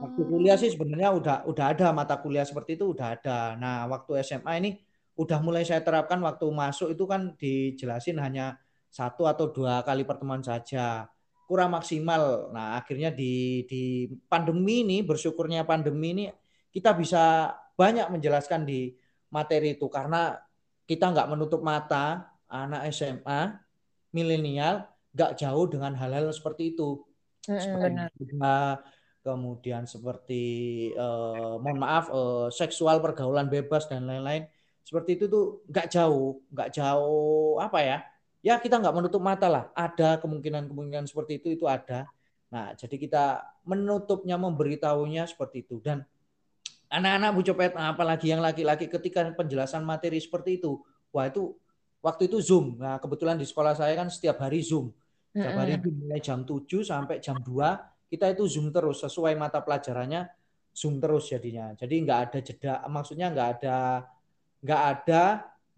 waktu kuliah Oh. sih sebenarnya udah udah ada mata kuliah seperti itu udah ada. Nah, waktu SMA ini udah mulai saya terapkan waktu masuk itu kan dijelasin hanya satu atau dua kali pertemuan saja. Kurang maksimal. Nah, akhirnya di di pandemi ini bersyukurnya pandemi ini kita bisa banyak menjelaskan di materi itu. Karena kita nggak menutup mata anak SMA milenial nggak jauh dengan hal-hal seperti itu. Seperti benar. narkoba, kemudian seperti eh, mohon maaf eh, seksual pergaulan bebas dan lain-lain. Seperti itu tuh nggak jauh nggak jauh apa ya? Ya kita nggak menutup mata lah. Ada kemungkinan-kemungkinan seperti itu itu ada. Nah jadi kita menutupnya memberitahunya seperti itu. Dan anak-anak Bu Copet apalagi yang laki-laki ketika penjelasan materi seperti itu wah itu waktu itu Zoom. Nah kebetulan di sekolah saya kan setiap hari Zoom. Setiap hari itu mulai jam 7 sampai jam 2 kita itu Zoom terus sesuai mata pelajarannya Zoom terus jadinya. Jadi nggak ada jeda maksudnya nggak ada nggak ada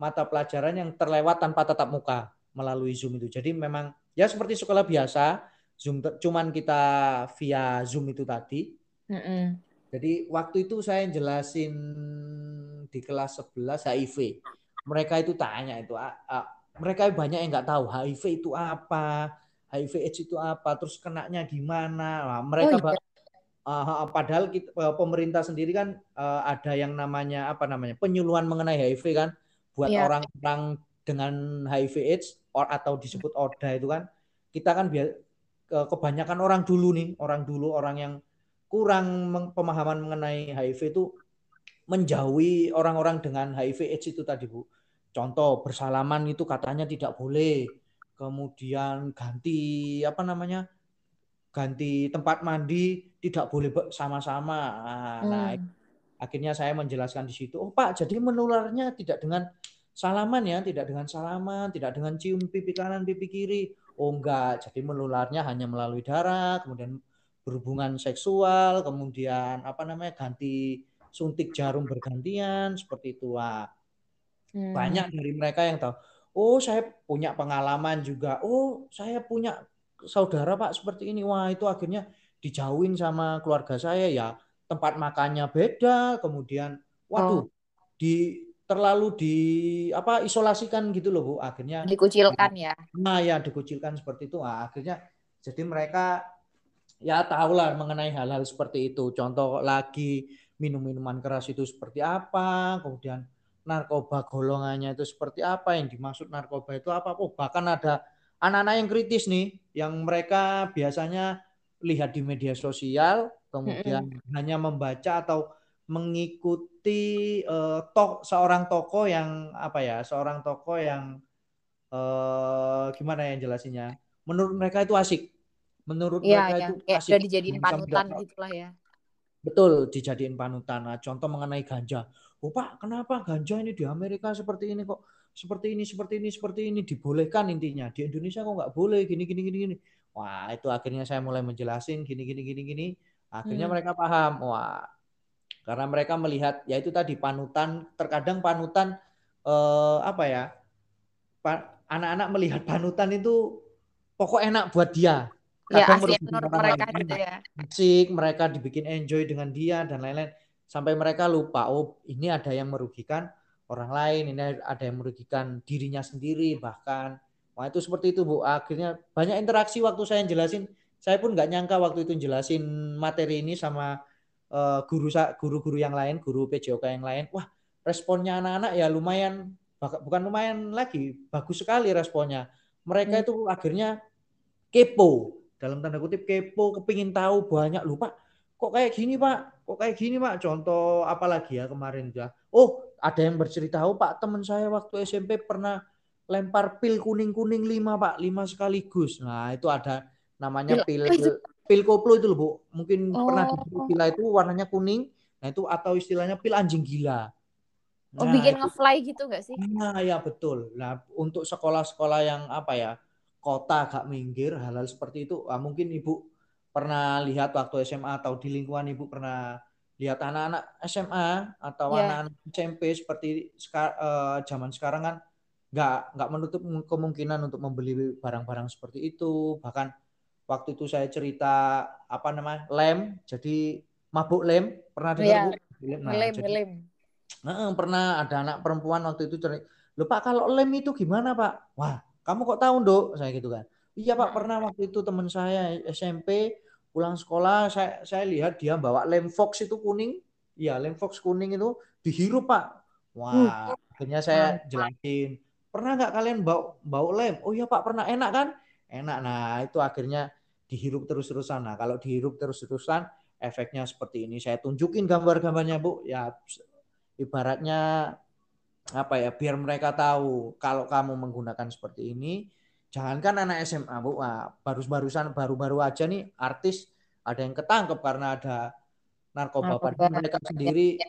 mata pelajaran yang terlewat tanpa tatap muka melalui Zoom itu. Jadi memang ya seperti sekolah biasa Zoom cuman kita via Zoom itu tadi. Mm-mm. Jadi waktu itu saya jelasin di kelas 11 HIV. Mereka itu tanya itu, ah, ah, mereka banyak yang nggak tahu HIV itu apa, HIV AIDS itu apa, terus kenanya gimana. Nah, Oh mereka iya. ba- ah, ah, padahal kita, eh, pemerintah sendiri kan eh, ada yang namanya apa namanya penyuluhan mengenai HIV kan, buat Iya. orang-orang dengan HIV AIDS or, atau disebut ODA itu kan, kita kan biar ke- kebanyakan orang dulu nih, orang dulu orang yang kurang pemahaman mengenai HIV itu menjauhi orang-orang dengan HIV AIDS itu tadi Bu. Contoh bersalaman itu katanya tidak boleh. Kemudian ganti apa namanya? Ganti tempat mandi tidak boleh sama-sama. Nah, nah, Hmm. akhirnya saya menjelaskan di situ. Oh Pak, jadi menularnya tidak dengan salaman ya, tidak dengan salaman, tidak dengan cium pipi kanan, pipi kiri. Oh enggak, jadi menularnya hanya melalui darah, kemudian berhubungan seksual, kemudian apa namanya ganti suntik jarum bergantian seperti itu. Wah, Hmm. banyak dari mereka yang tahu. Oh, saya punya pengalaman juga. Oh, saya punya saudara Pak seperti ini. Wah, itu akhirnya dijauhin sama keluarga saya ya. Tempat makannya beda, kemudian waduh, di terlalu di apa isolasikan gitu loh Bu. Akhirnya Dikucilkan ya. Nah, ya dikucilkan seperti itu. Nah, akhirnya jadi mereka ya tahulah mengenai hal-hal seperti itu. Contoh lagi minum minuman keras itu seperti apa, kemudian narkoba golongannya itu seperti apa, yang dimaksud narkoba itu apa. Oh, bahkan ada anak-anak yang kritis nih, yang mereka biasanya lihat di media sosial, kemudian hanya membaca atau mengikuti eh, tok seorang tokoh yang apa ya, seorang tokoh yang eh gimana ya jelasinnya? Menurut mereka itu asik. Menurut Iya, mereka ya. itu Kayak asik. udah dijadiin panutan mendapat- gitu lah ya. Betul, dijadiin panutan. Nah, contoh mengenai ganja. Oh Pak, kenapa ganja ini di Amerika seperti ini kok? Seperti ini, seperti ini, seperti ini dibolehkan intinya. Di Indonesia kok nggak boleh gini, gini, gini, gini. Wah, itu akhirnya saya mulai menjelasin gini, gini, gini, gini. Akhirnya Hmm. mereka paham. Wah, karena mereka melihat ya itu tadi panutan. Terkadang panutan eh, apa ya? Anak-anak melihat panutan itu pokok enak buat dia. Ya Kadang menurut mereka gitu ya. asik, mereka dibikin enjoy dengan dia dan lain-lain. Sampai mereka lupa, oh ini ada yang merugikan orang lain, ini ada yang merugikan dirinya sendiri bahkan. Wah itu seperti itu Bu. Akhirnya banyak interaksi waktu saya jelasin. Saya pun nggak nyangka waktu itu jelasin materi ini sama eh, guru guru-guru yang lain, guru PJOK yang lain. Wah responnya anak-anak ya lumayan, bukan lumayan lagi, bagus sekali responnya. Mereka Hmm. itu akhirnya kepo dalam tanda kutip kepo kepingin tahu banyak. Lupa kok kayak gini pak? Kok kayak gini pak? Contoh apa lagi ya kemarin ya. Oh ada yang bercerita oh pak teman saya waktu SMP pernah lempar pil kuning kuning lima pak lima sekaligus. Nah itu ada namanya pil pil koplo itu loh bu. Mungkin pernah Oh. dibeli pil itu warnanya kuning. Nah itu atau istilahnya pil anjing gila. Oh, nah, bikin ngefly gitu gak sih? Nah, ya betul. Nah, untuk sekolah-sekolah yang apa ya, kota agak minggir, hal-hal seperti itu, ah, mungkin Ibu pernah lihat waktu SMA atau di lingkungan Ibu pernah lihat anak-anak SMA atau yeah. anak-anak SMP seperti seka, uh, zaman sekarang kan nggak nggak menutup kemungkinan untuk membeli barang-barang seperti itu. Bahkan waktu itu saya cerita apa namanya lem, jadi mabuk lem, pernah dengar yeah. Nah, lem, jadi, lem Nah, pernah ada anak perempuan waktu itu cerita, "Loh Pak, kalau lem itu gimana, Pak?" "Wah, kamu kok tahu, Dok?" Saya gitu kan. "Iya, Pak, pernah waktu itu teman saya SMP pulang sekolah saya saya lihat dia bawa lem Fox itu kuning. Iya, lem Fox kuning itu dihirup, Pak." Wah, hmm. akhirnya saya jelasin, "Pernah nggak kalian bau bau lem?" "Oh iya, Pak, pernah." "Enak kan?" "Enak." Nah, itu akhirnya dihirup terus-terusan. Nah, kalau dihirup terus-terusan efeknya seperti ini. Saya tunjukin gambar-gambarnya, Bu. Ya ibaratnya apa ya biar mereka tahu kalau kamu menggunakan seperti ini jangankan anak SMA bu. Baru-barusan baru-baru aja nih artis ada yang ketangkep karena ada narkoba. Padahal mereka sendiri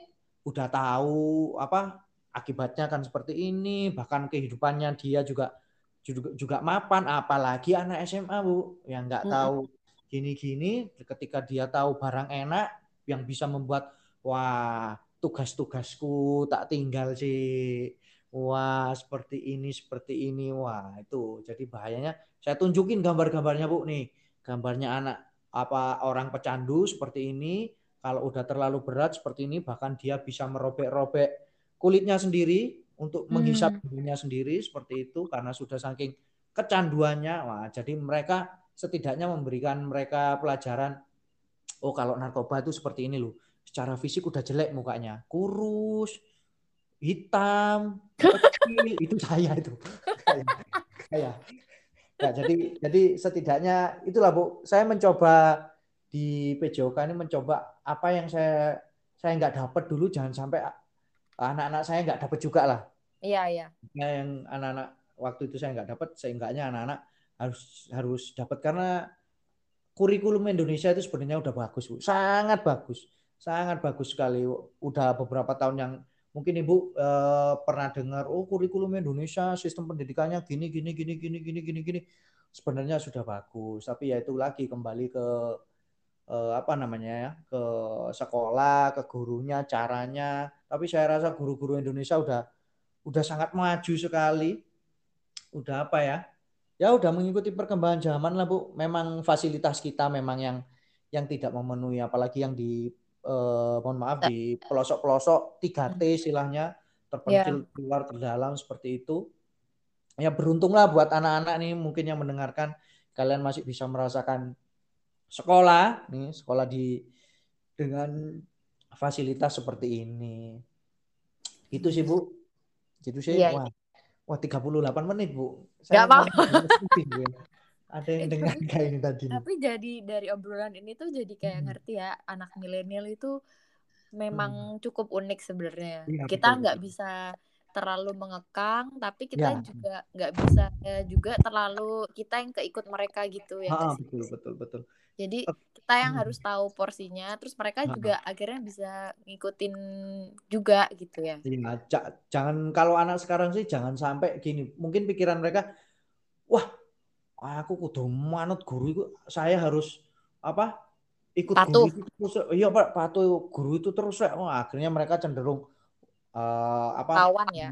udah tahu apa akibatnya kan seperti ini bahkan kehidupannya dia juga juga, juga mapan. Apalagi anak SMA bu yang nggak tahu gini-gini ketika dia tahu barang enak yang bisa membuat wah tugas-tugasku tak tinggal sih. Wah, seperti ini, seperti ini. Wah, itu jadi bahayanya. Saya tunjukin gambar-gambarnya, Bu, nih. Gambarnya anak apa orang pecandu seperti ini. Kalau udah terlalu berat seperti ini, bahkan dia bisa merobek-robek kulitnya sendiri untuk menghisap hmm. dirinya sendiri seperti itu karena sudah saking kecanduannya. Wah, jadi mereka setidaknya memberikan mereka pelajaran oh kalau narkoba itu seperti ini loh secara fisik udah jelek mukanya, kurus, hitam, kecil, itu saya itu. Kayak Nah, jadi jadi setidaknya itulah Bu, saya mencoba di PJOK ini mencoba apa yang saya saya nggak dapat dulu. Jangan sampai anak-anak saya nggak dapat juga lah. Iya iya. Yang anak-anak waktu itu saya nggak dapat, seenggaknya anak-anak harus harus dapat karena kurikulum Indonesia itu sebenarnya udah bagus Bu, sangat bagus sangat bagus sekali. Udah beberapa tahun yang mungkin Ibu eh, pernah dengar oh kurikulum Indonesia sistem pendidikannya gini gini gini gini gini gini gini. Sebenarnya sudah bagus, tapi ya itu lagi kembali ke eh, apa namanya ya, ke sekolah, ke gurunya, caranya. Tapi saya rasa guru-guru Indonesia udah udah sangat maju sekali. Udah apa ya? Ya udah mengikuti perkembangan zaman lah Bu. Memang fasilitas kita memang yang yang tidak memenuhi apalagi yang di eh, mohon maaf di pelosok-pelosok 3T hmm. istilahnya terpencil yeah. keluar terdalam seperti itu. Ya beruntunglah buat anak-anak nih mungkin yang mendengarkan kalian masih bisa merasakan sekolah nih sekolah di dengan fasilitas seperti ini. Itu sih Bu. Itu sih yeah. wah. Wah 38 menit Bu. Saya Gak apa-apa ada yang dengar kayak ini tadi. Tapi jadi dari obrolan ini tuh jadi kayak hmm. ngerti ya anak milenial itu memang hmm. cukup unik sebenarnya. Ya, kita nggak bisa terlalu mengekang, tapi kita ya. juga nggak bisa ya, juga terlalu kita yang keikut mereka gitu ya. Ha, betul betul betul. Jadi kita yang hmm. harus tahu porsinya, terus mereka juga akhirnya bisa ngikutin juga gitu ya. Iya, jangan kalau anak sekarang sih jangan sampai gini. Mungkin pikiran mereka, wah aku kudu manut guru itu saya harus apa ikut patuh. guru itu terus. Iya pak patuh guru itu terus oh, akhirnya mereka cenderung uh, apa lawan ya.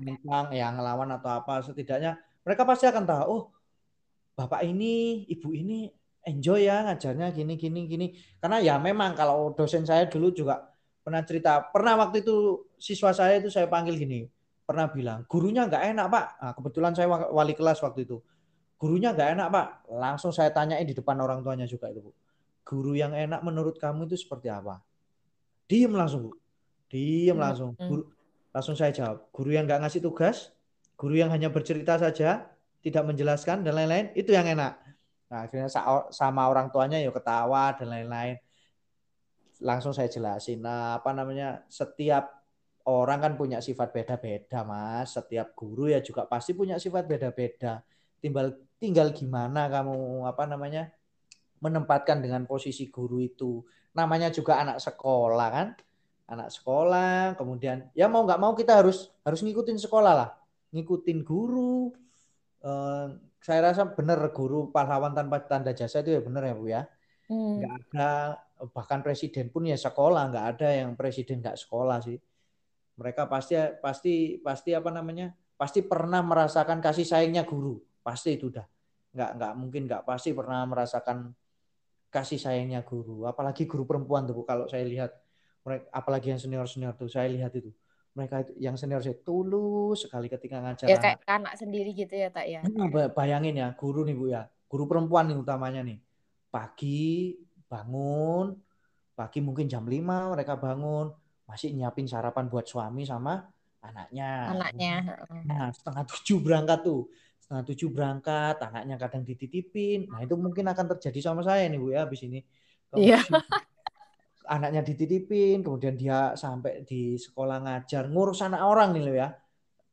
yang ngelawan atau apa. Setidaknya mereka pasti akan tahu oh bapak ini ibu ini enjoy ya ngajarnya gini gini gini. Karena ya memang kalau dosen saya dulu juga pernah cerita pernah waktu itu siswa saya itu saya panggil gini pernah bilang gurunya nggak enak pak. Nah, kebetulan saya wali kelas waktu itu gurunya nggak enak pak. Langsung saya tanyain di depan orang tuanya juga itu bu. Guru yang enak menurut kamu itu seperti apa? Diem langsung bu. Diem hmm. langsung. guru, langsung saya jawab guru yang nggak ngasih tugas guru yang hanya bercerita saja tidak menjelaskan dan lain-lain itu yang enak. Nah akhirnya sama orang tuanya ya ketawa dan lain-lain. Langsung saya jelasin nah apa namanya setiap orang kan punya sifat beda-beda mas. Setiap guru ya juga pasti punya sifat beda-beda. Tinggal tinggal gimana kamu apa namanya menempatkan dengan posisi guru itu namanya juga anak sekolah kan anak sekolah, kemudian ya mau nggak mau kita harus harus ngikutin sekolah lah, ngikutin guru. Eh, saya rasa benar guru pahlawan tanpa tanda jasa itu ya benar ya bu ya. Hmm. Nggak ada bahkan presiden pun ya sekolah, nggak ada yang presiden nggak sekolah sih. Mereka pasti pasti pasti apa namanya pasti pernah merasakan kasih sayangnya guru, pasti itu udah. Nggak nggak mungkin nggak pasti pernah merasakan kasih sayangnya guru, apalagi guru perempuan tuh bu. Kalau saya lihat mereka apalagi yang senior senior tuh saya lihat itu. Mereka itu yang senior saya tulus sekali ketika ngajar ya kayak anak sendiri gitu ya tak ya? Bayangin ya guru nih bu ya. Guru perempuan nih utamanya nih. Pagi bangun pagi mungkin jam 5 mereka bangun masih nyiapin sarapan buat suami sama anaknya. Anaknya nah setengah tujuh berangkat tuh setengah tujuh berangkat anaknya kadang dititipin nah itu mungkin akan terjadi sama saya nih bu ya habis ini Iya anaknya dititipin, kemudian dia sampai di sekolah ngajar, ngurus anak orang nih loh ya.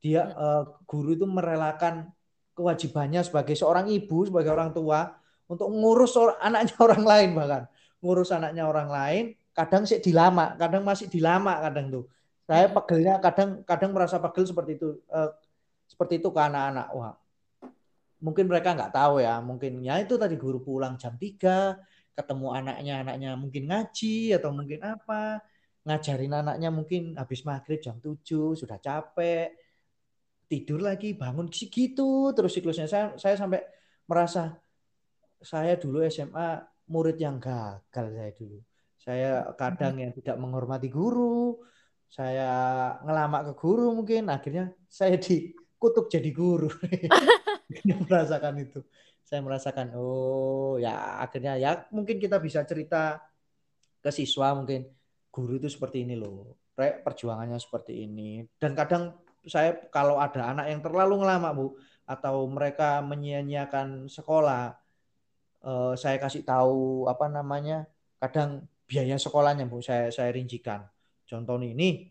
Dia uh, guru itu merelakan kewajibannya sebagai seorang ibu, sebagai orang tua untuk ngurus anaknya orang lain bahkan. Ngurus anaknya orang lain, kadang sih dilama, kadang masih dilama kadang tuh. Saya pegelnya kadang kadang merasa pegel seperti itu uh, seperti itu ke anak-anak. Wah. Mungkin mereka nggak tahu ya, mungkin ya itu tadi guru pulang jam 3, ketemu anaknya anaknya mungkin ngaji atau mungkin apa ngajarin anaknya mungkin habis maghrib jam 7 sudah capek tidur lagi bangun gitu terus siklusnya. Saya saya sampai merasa saya dulu SMA murid yang gagal saya dulu. Saya kadang yang tidak menghormati guru saya ngelamak ke guru mungkin akhirnya saya dikutuk jadi guru. Merasakan itu. Saya merasakan oh ya akhirnya ya mungkin kita bisa cerita ke siswa mungkin guru itu seperti ini loh perjuangannya seperti ini. Dan kadang saya kalau ada anak yang terlalu ngelama bu atau mereka menyia-nyiakan sekolah eh, saya kasih tahu apa namanya kadang biaya sekolahnya bu saya saya rincikan. Contoh ini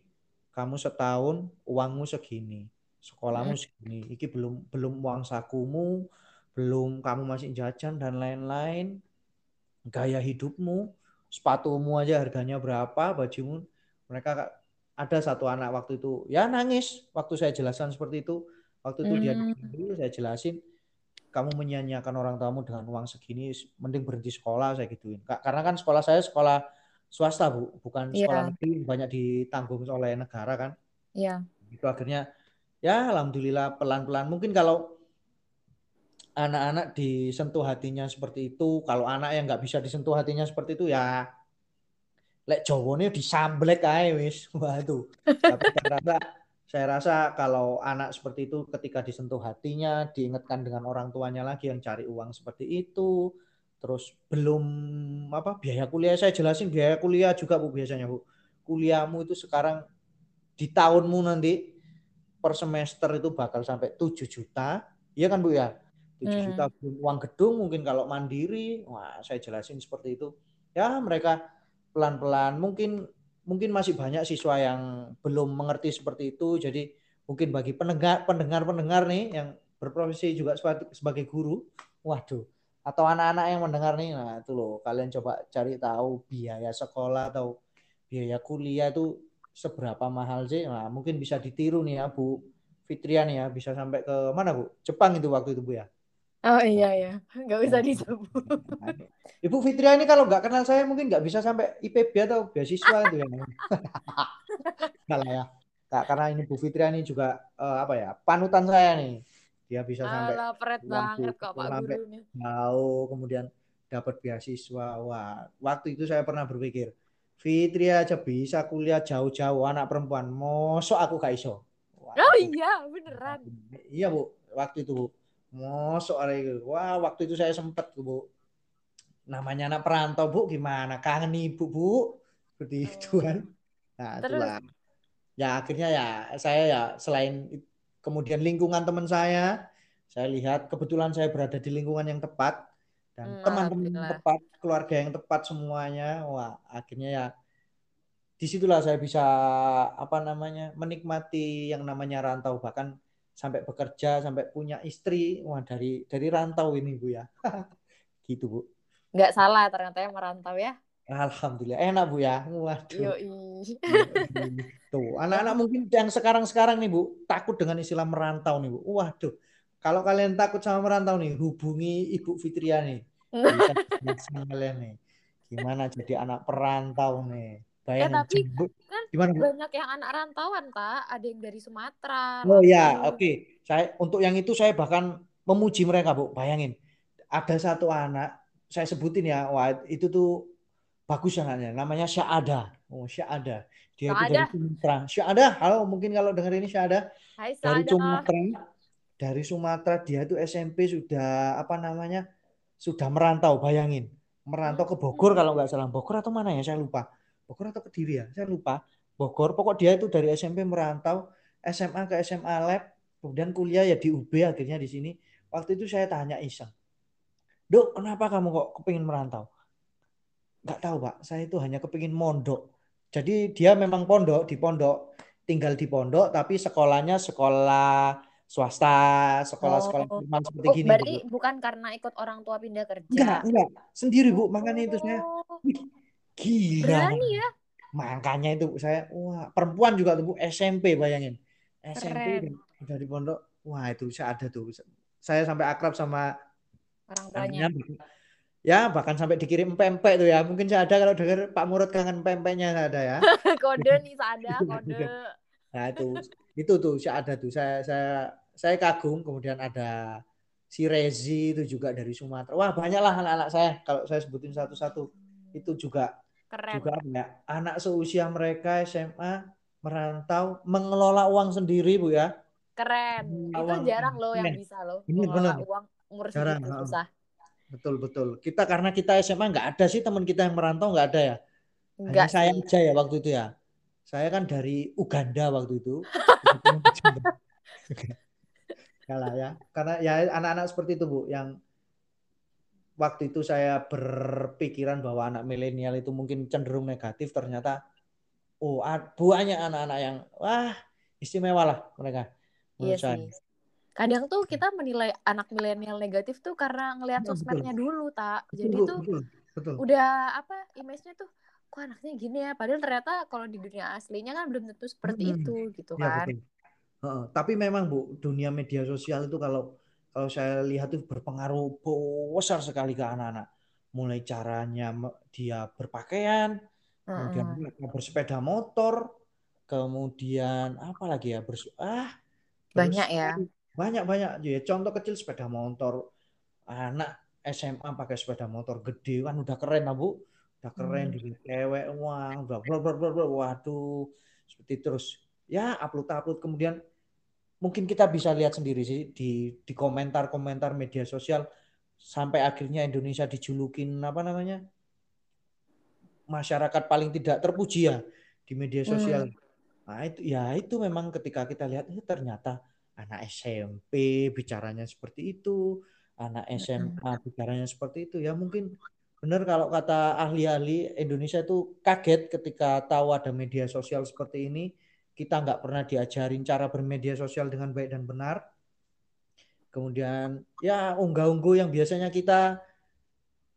kamu setahun uangmu segini sekolahmu hmm. segini iki belum belum uang sakumu belum kamu masih jajan dan lain-lain, gaya hidupmu, sepatumu aja harganya berapa, bajumu, mereka ada satu anak waktu itu ya nangis waktu saya jelaskan seperti itu waktu itu hmm. dia dulu saya jelasin kamu menyanyiakan orang tamu dengan uang segini mending berhenti sekolah saya gituin karena kan sekolah saya sekolah swasta bu bukan yeah. sekolah negeri banyak ditanggung oleh negara kan Iya. Yeah. itu akhirnya ya alhamdulillah pelan-pelan mungkin kalau anak-anak disentuh hatinya seperti itu. Kalau anak yang nggak bisa disentuh hatinya seperti itu ya lek Jawone disamblek ae wis. Itu. Tapi saya rasa kalau anak seperti itu ketika disentuh hatinya, diingatkan dengan orang tuanya lagi yang cari uang seperti itu, terus belum apa biaya kuliah saya jelasin biaya kuliah juga Bu biasanya Bu. Kuliahmu itu sekarang di tahunmu nanti per semester itu bakal sampai 7 juta. Iya kan Bu ya? 7 hmm. juta uang gedung mungkin kalau mandiri wah saya jelasin seperti itu ya mereka pelan-pelan mungkin mungkin masih banyak siswa yang belum mengerti seperti itu jadi mungkin bagi pendengar pendengar pendengar nih yang berprofesi juga sebagai guru waduh atau anak-anak yang mendengar nih nah itu loh kalian coba cari tahu biaya sekolah atau biaya kuliah itu seberapa mahal sih nah mungkin bisa ditiru nih ya Bu Fitrian ya bisa sampai ke mana Bu Jepang itu waktu itu Bu ya Oh iya ya, nggak bisa disebut. Ibu Fitria ini kalau nggak kenal saya mungkin nggak bisa sampai IPB atau beasiswa itu ya. Salah ya. Kak, karena ini Bu Fitria ini juga uh, apa ya panutan saya nih. Dia bisa sampai Alah, peret banget kok Pak Guru ini. Tahu kemudian dapat beasiswa. Wah, waktu itu saya pernah berpikir, Fitria aja bisa kuliah jauh-jauh anak perempuan. Mosok aku gak iso. Wah, oh iya, beneran. Iya, Bu. Waktu itu, Bu Mosok itu. Wah, waktu itu saya sempat, Bu. Namanya anak perantau, Bu, gimana? Kangen ibu, Bu. Seperti oh. itu kan. Nah, itulah. Ya, akhirnya ya saya ya selain kemudian lingkungan teman saya, saya lihat kebetulan saya berada di lingkungan yang tepat dan hmm, teman-teman yang tepat, keluarga yang tepat semuanya. Wah, akhirnya ya di situlah saya bisa apa namanya menikmati yang namanya rantau bahkan sampai bekerja sampai punya istri wah dari dari rantau ini bu ya gitu bu nggak salah ternyata yang merantau ya Alhamdulillah enak Bu ya. Waduh. Yoi. Tuh, anak-anak mungkin yang sekarang-sekarang nih Bu, takut dengan istilah merantau nih Bu. Waduh. Kalau kalian takut sama merantau nih, hubungi Ibu Fitria nih. Bisa kalian nih. Gimana jadi anak perantau nih. Ya, Bayangin. tapi kan Gimana banyak yang anak rantauan, Tak. Ada yang dari Sumatera. Oh ya, Lampung. oke. Saya untuk yang itu saya bahkan memuji mereka, Bu. Bayangin. Ada satu anak, saya sebutin ya, wah itu tuh bagus anaknya. Namanya Syahada. Oh, Syahada. Dia itu dari Syahada. Sumatera. Syahada, halo mungkin kalau dengar ini Syahada Hai, dari Sada. Sumatera. Dari Sumatera dia itu SMP sudah apa namanya? Sudah merantau, bayangin. Merantau ke Bogor kalau nggak salah. Bogor atau mana ya? Saya lupa. Bogor atau Kediri ya? Saya lupa. Bogor. Pokok dia itu dari SMP merantau, SMA ke SMA Lab, kemudian kuliah ya di UB akhirnya di sini. Waktu itu saya tanya iseng, Dok, kenapa kamu kok kepingin merantau? Nggak tahu Pak, saya itu hanya kepingin mondok. Jadi dia memang pondok, di pondok, tinggal di pondok, tapi sekolahnya sekolah swasta, sekolah-sekolah Oh. formal seperti Oh, gini. berarti Bu. bukan karena ikut orang tua pindah kerja. Enggak, enggak. Sendiri Bu, makanya itu saya, Oh, gila. berani ya. Makanya itu saya, wah, perempuan juga tuh Bu, SMP bayangin. SMP Keren. udah di pondok, wah itu saya ada tuh. Saya sampai akrab sama Orang tuanya. ya bahkan sampai dikirim pempek tuh ya. Mungkin saya ada kalau dengar Pak Murad kangen pempeknya saya ada ya. kode nih, Sada, kode. Nah itu itu tuh saya ada tuh. Saya saya saya kagum. Kemudian ada si Rezi itu juga dari Sumatera. Wah banyaklah anak-anak saya. Kalau saya sebutin satu-satu itu juga Keren. juga ya anak seusia mereka SMA merantau mengelola uang sendiri bu ya. Keren. Itu jarang loh yang bisa loh. Mengelola bener. uang umur Jarang, segitu susah. Betul betul. Kita karena kita SMA nggak ada sih teman kita yang merantau nggak ada ya. Hanya Enggak saya sih. aja ya waktu itu ya. Saya kan dari Uganda waktu itu. Kalah ya. Karena ya anak-anak seperti itu Bu yang waktu itu saya berpikiran bahwa anak milenial itu mungkin cenderung negatif ternyata oh banyak anak-anak yang wah istimewa lah mereka Iya saya. sih. Kadang tuh kita menilai anak milenial negatif tuh karena ngelihat Betul, sosmednya dulu, tak. Betul, Jadi Bu, tuh betul, betul. udah apa image-nya tuh kok anaknya gini ya padahal ternyata kalau di dunia aslinya kan belum tentu seperti Mm-mm. itu gitu Iya kan betul. Heeh, Tapi memang Bu, dunia media sosial itu kalau kalau saya lihat itu berpengaruh besar sekali ke anak-anak. Mulai caranya dia berpakaian, kemudian Heeh. mereka bersepeda motor, kemudian apa lagi ya bers ah banyak ya banyak banyak ya contoh kecil sepeda motor anak SMA pakai sepeda motor gede kan udah keren lah bu udah keren Hmm. di cewek uang udah bla bla bla bla waduh seperti terus ya upload upload kemudian mungkin kita bisa lihat sendiri sih di di komentar komentar media sosial sampai akhirnya Indonesia dijulukin apa namanya masyarakat paling tidak terpuji ya di media sosial. Nah itu ya itu memang ketika kita lihat itu ternyata anak SMP bicaranya seperti itu, anak SMA bicaranya seperti itu ya mungkin benar kalau kata ahli-ahli Indonesia itu kaget ketika tahu ada media sosial seperti ini. Kita nggak pernah diajarin cara bermedia sosial dengan baik dan benar. Kemudian ya unggah-ungguh yang biasanya kita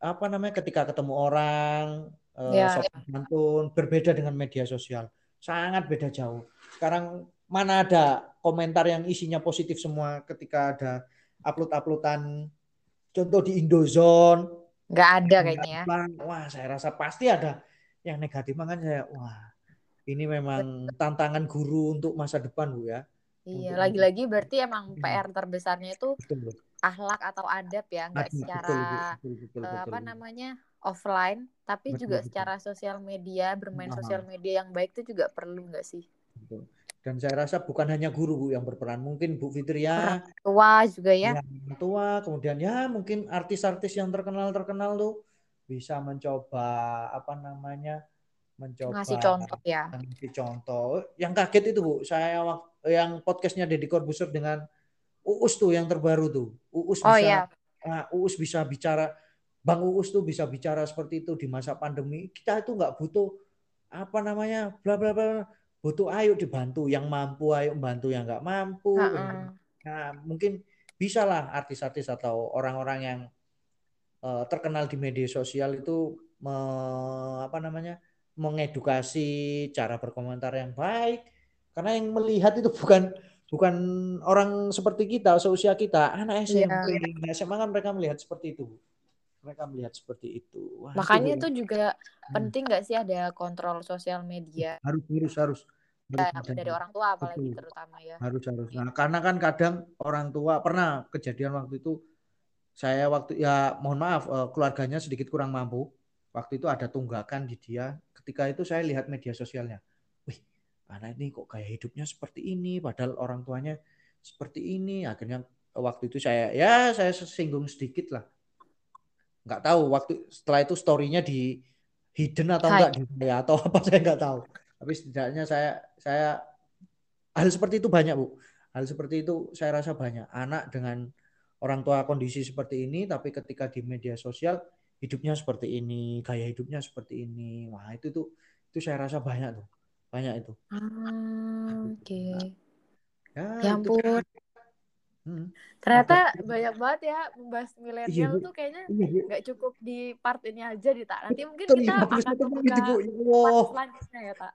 apa namanya ketika ketemu orang eh, Ya, sopan santun berbeda dengan media sosial sangat beda jauh sekarang mana ada komentar yang isinya positif semua ketika ada upload-uploadan contoh di Indozone nggak ada kayaknya ya. apa, wah saya rasa pasti ada yang negatif makanya saya wah ini memang tantangan guru untuk masa depan bu ya. Iya lagi-lagi berarti emang Hmm. PR terbesarnya itu betul. akhlak atau adab ya nggak Betul, secara betul, betul, eh, betul, apa betul. namanya offline tapi Betul, juga betul. secara sosial media bermain sosial media yang baik itu juga perlu nggak sih? Betul. Dan saya rasa bukan hanya guru Bu yang berperan, mungkin Bu Fitria, orang tua juga ya yang tua, kemudian ya mungkin artis-artis yang terkenal-terkenal tuh bisa mencoba apa namanya mencoba ngasih contoh ya ngasih contoh. Yang kaget itu Bu, saya yang podcastnya Deddy Corbuzier dengan Uus tuh yang terbaru tuh. Uus oh bisa ya ah, Uus bisa bicara, Bang Uus tuh bisa bicara seperti itu di masa pandemi. Kita itu nggak butuh apa namanya, bla bla bla, butuh ayo dibantu, yang mampu ayo bantu yang nggak mampu. Heeh. Nah, mungkin bisalah artis-artis atau orang-orang yang eh, terkenal di media sosial itu me, apa namanya mengedukasi cara berkomentar yang baik karena yang melihat itu bukan bukan orang seperti kita seusia kita anak SMP yeah. SMA kan mereka melihat seperti itu mereka melihat seperti itu. Wah, makanya itu, itu juga hmm. penting nggak sih ada kontrol sosial media? Harus harus harus. Ya, dari orang tua apalagi Betul. terutama ya. Harus harus. Nah karena kan kadang orang tua pernah kejadian waktu itu saya waktu ya mohon maaf eh, keluarganya sedikit kurang mampu. Waktu itu ada tunggakan di dia. Ketika itu saya lihat media sosialnya. Anak ini kok gaya hidupnya seperti ini padahal orang tuanya seperti ini. Akhirnya waktu itu saya ya saya singgung sedikit lah nggak tahu waktu setelah itu storynya di hidden atau enggak di ya, atau apa saya nggak tahu. Tapi setidaknya saya saya hal seperti itu banyak bu. Hal seperti itu saya rasa banyak. Anak dengan orang tua kondisi seperti ini tapi ketika di media sosial hidupnya seperti ini gaya hidupnya seperti ini. Wah itu tuh itu saya rasa banyak tuh. Banyak itu. Ah, oke. Okay. ya, ya ampun Hmm. Ternyata Apa? banyak banget ya membahas milenial iya, tuh kayaknya iya, iya. nggak cukup di part ini aja di tak. Nanti mungkin kita akan buka part selanjutnya ya tak.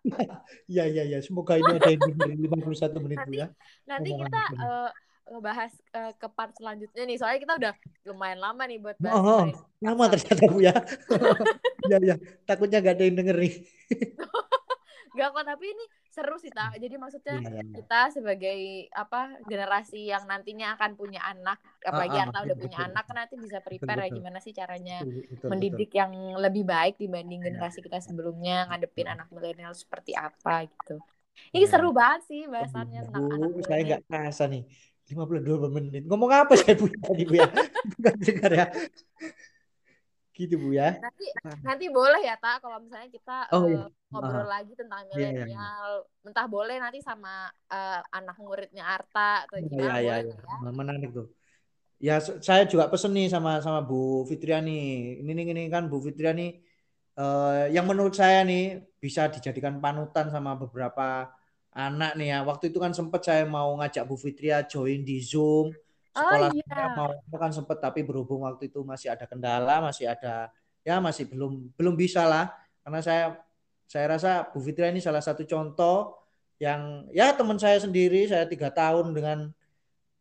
Iya iya iya. Semoga ini ada yang dengerin satu menit nanti, ya. Nanti kita uh, ngebahas uh, ke part selanjutnya nih. Soalnya kita udah lumayan lama nih buat bahas. Oh, lama ternyata Bu ya. Iya iya. Takutnya nggak ada yang dengerin. Gak kok, tapi ini seru sih tak. Jadi maksudnya yeah. Iya. kita sebagai apa generasi yang nantinya akan punya anak, apalagi ah, ah, udah punya betul. anak kan nanti bisa prepare betul, ya gimana sih caranya betul, betul, mendidik betul. yang lebih baik dibanding iya. generasi kita sebelumnya ngadepin anak milenial seperti apa gitu. Ini yeah. seru banget sih bahasannya tentang anak Saya nggak kerasa nih. 52 menit. Ngomong apa saya punya tadi Bu ya? Bukan dengar ya gitu bu ya nanti nah. nanti boleh ya tak kalau misalnya kita oh, uh, iya. ngobrol uh, lagi tentang milenial yeah, yeah, yeah. entah boleh nanti sama uh, anak muridnya Arta atau iya, gimana yeah, boleh yeah. ya menarik tuh ya saya juga pesen nih sama sama Bu Fitriani ini nih ini kan Bu Fitriani uh, yang menurut saya nih bisa dijadikan panutan sama beberapa anak nih ya waktu itu kan sempat saya mau ngajak Bu Fitria join di Zoom sekolah oh, iya. mau kan sempet tapi berhubung waktu itu masih ada kendala masih ada ya masih belum belum bisa lah karena saya saya rasa Bu Fitria ini salah satu contoh yang ya teman saya sendiri saya tiga tahun dengan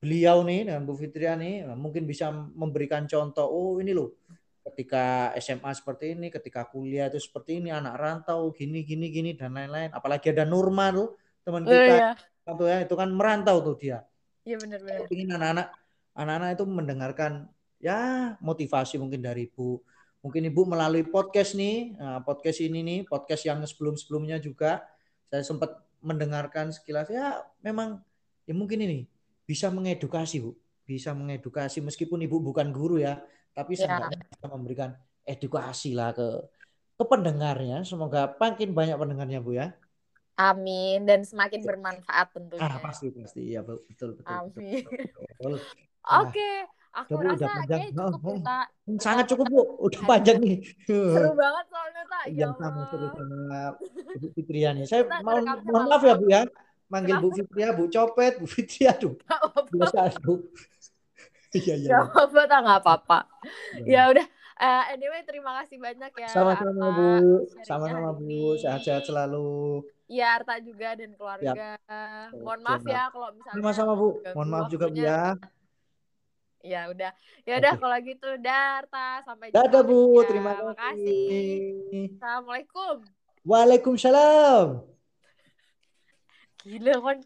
beliau nih dengan Bu Fitria nih mungkin bisa memberikan contoh oh ini loh ketika SMA seperti ini ketika kuliah itu seperti ini anak rantau gini gini gini dan lain-lain apalagi ada Nurma tuh teman oh, kita oh, iya. ya itu kan merantau tuh dia Iya benar-benar. Ingin anak-anak anak-anak itu mendengarkan ya motivasi mungkin dari ibu mungkin ibu melalui podcast nih nah, podcast ini nih podcast yang sebelum sebelumnya juga saya sempat mendengarkan sekilas ya memang ya mungkin ini bisa mengedukasi bu bisa mengedukasi meskipun ibu bukan guru ya tapi ya. bisa memberikan edukasi lah ke ke pendengarnya semoga makin banyak pendengarnya bu ya Amin dan semakin bermanfaat tentunya. Ah, pasti pasti ya betul betul. Amin. Betul, betul. Oke, okay. aku rasa kayaknya cukup oh, kita. Sangat cukup bu, udah panjang nih. Seru banget soalnya tak. Ya sama seru sama Bu Fitria nih. Saya mau mohon maaf ya bu ya, manggil Bu Fitria, Bu Copet, Bu Fitria tuh. Biasa bu. Iya iya. Gak apa-apa, tak nggak apa-apa. Ya, ya udah. Uh, anyway, terima kasih banyak ya. Sama-sama Bu. Sama-sama Bu. Sehat-sehat selalu. Iya, Arta juga dan keluarga. Yap. Mohon maaf ya kalau misalnya. Sama-sama Bu. Mohon maaf juga Bu ya. Ya udah. Ya udah okay. kalau gitu Darta sampai jumpa. Dadah Bu, ya. terima kasih. Assalamualaikum. Waalaikumsalam. Gila kan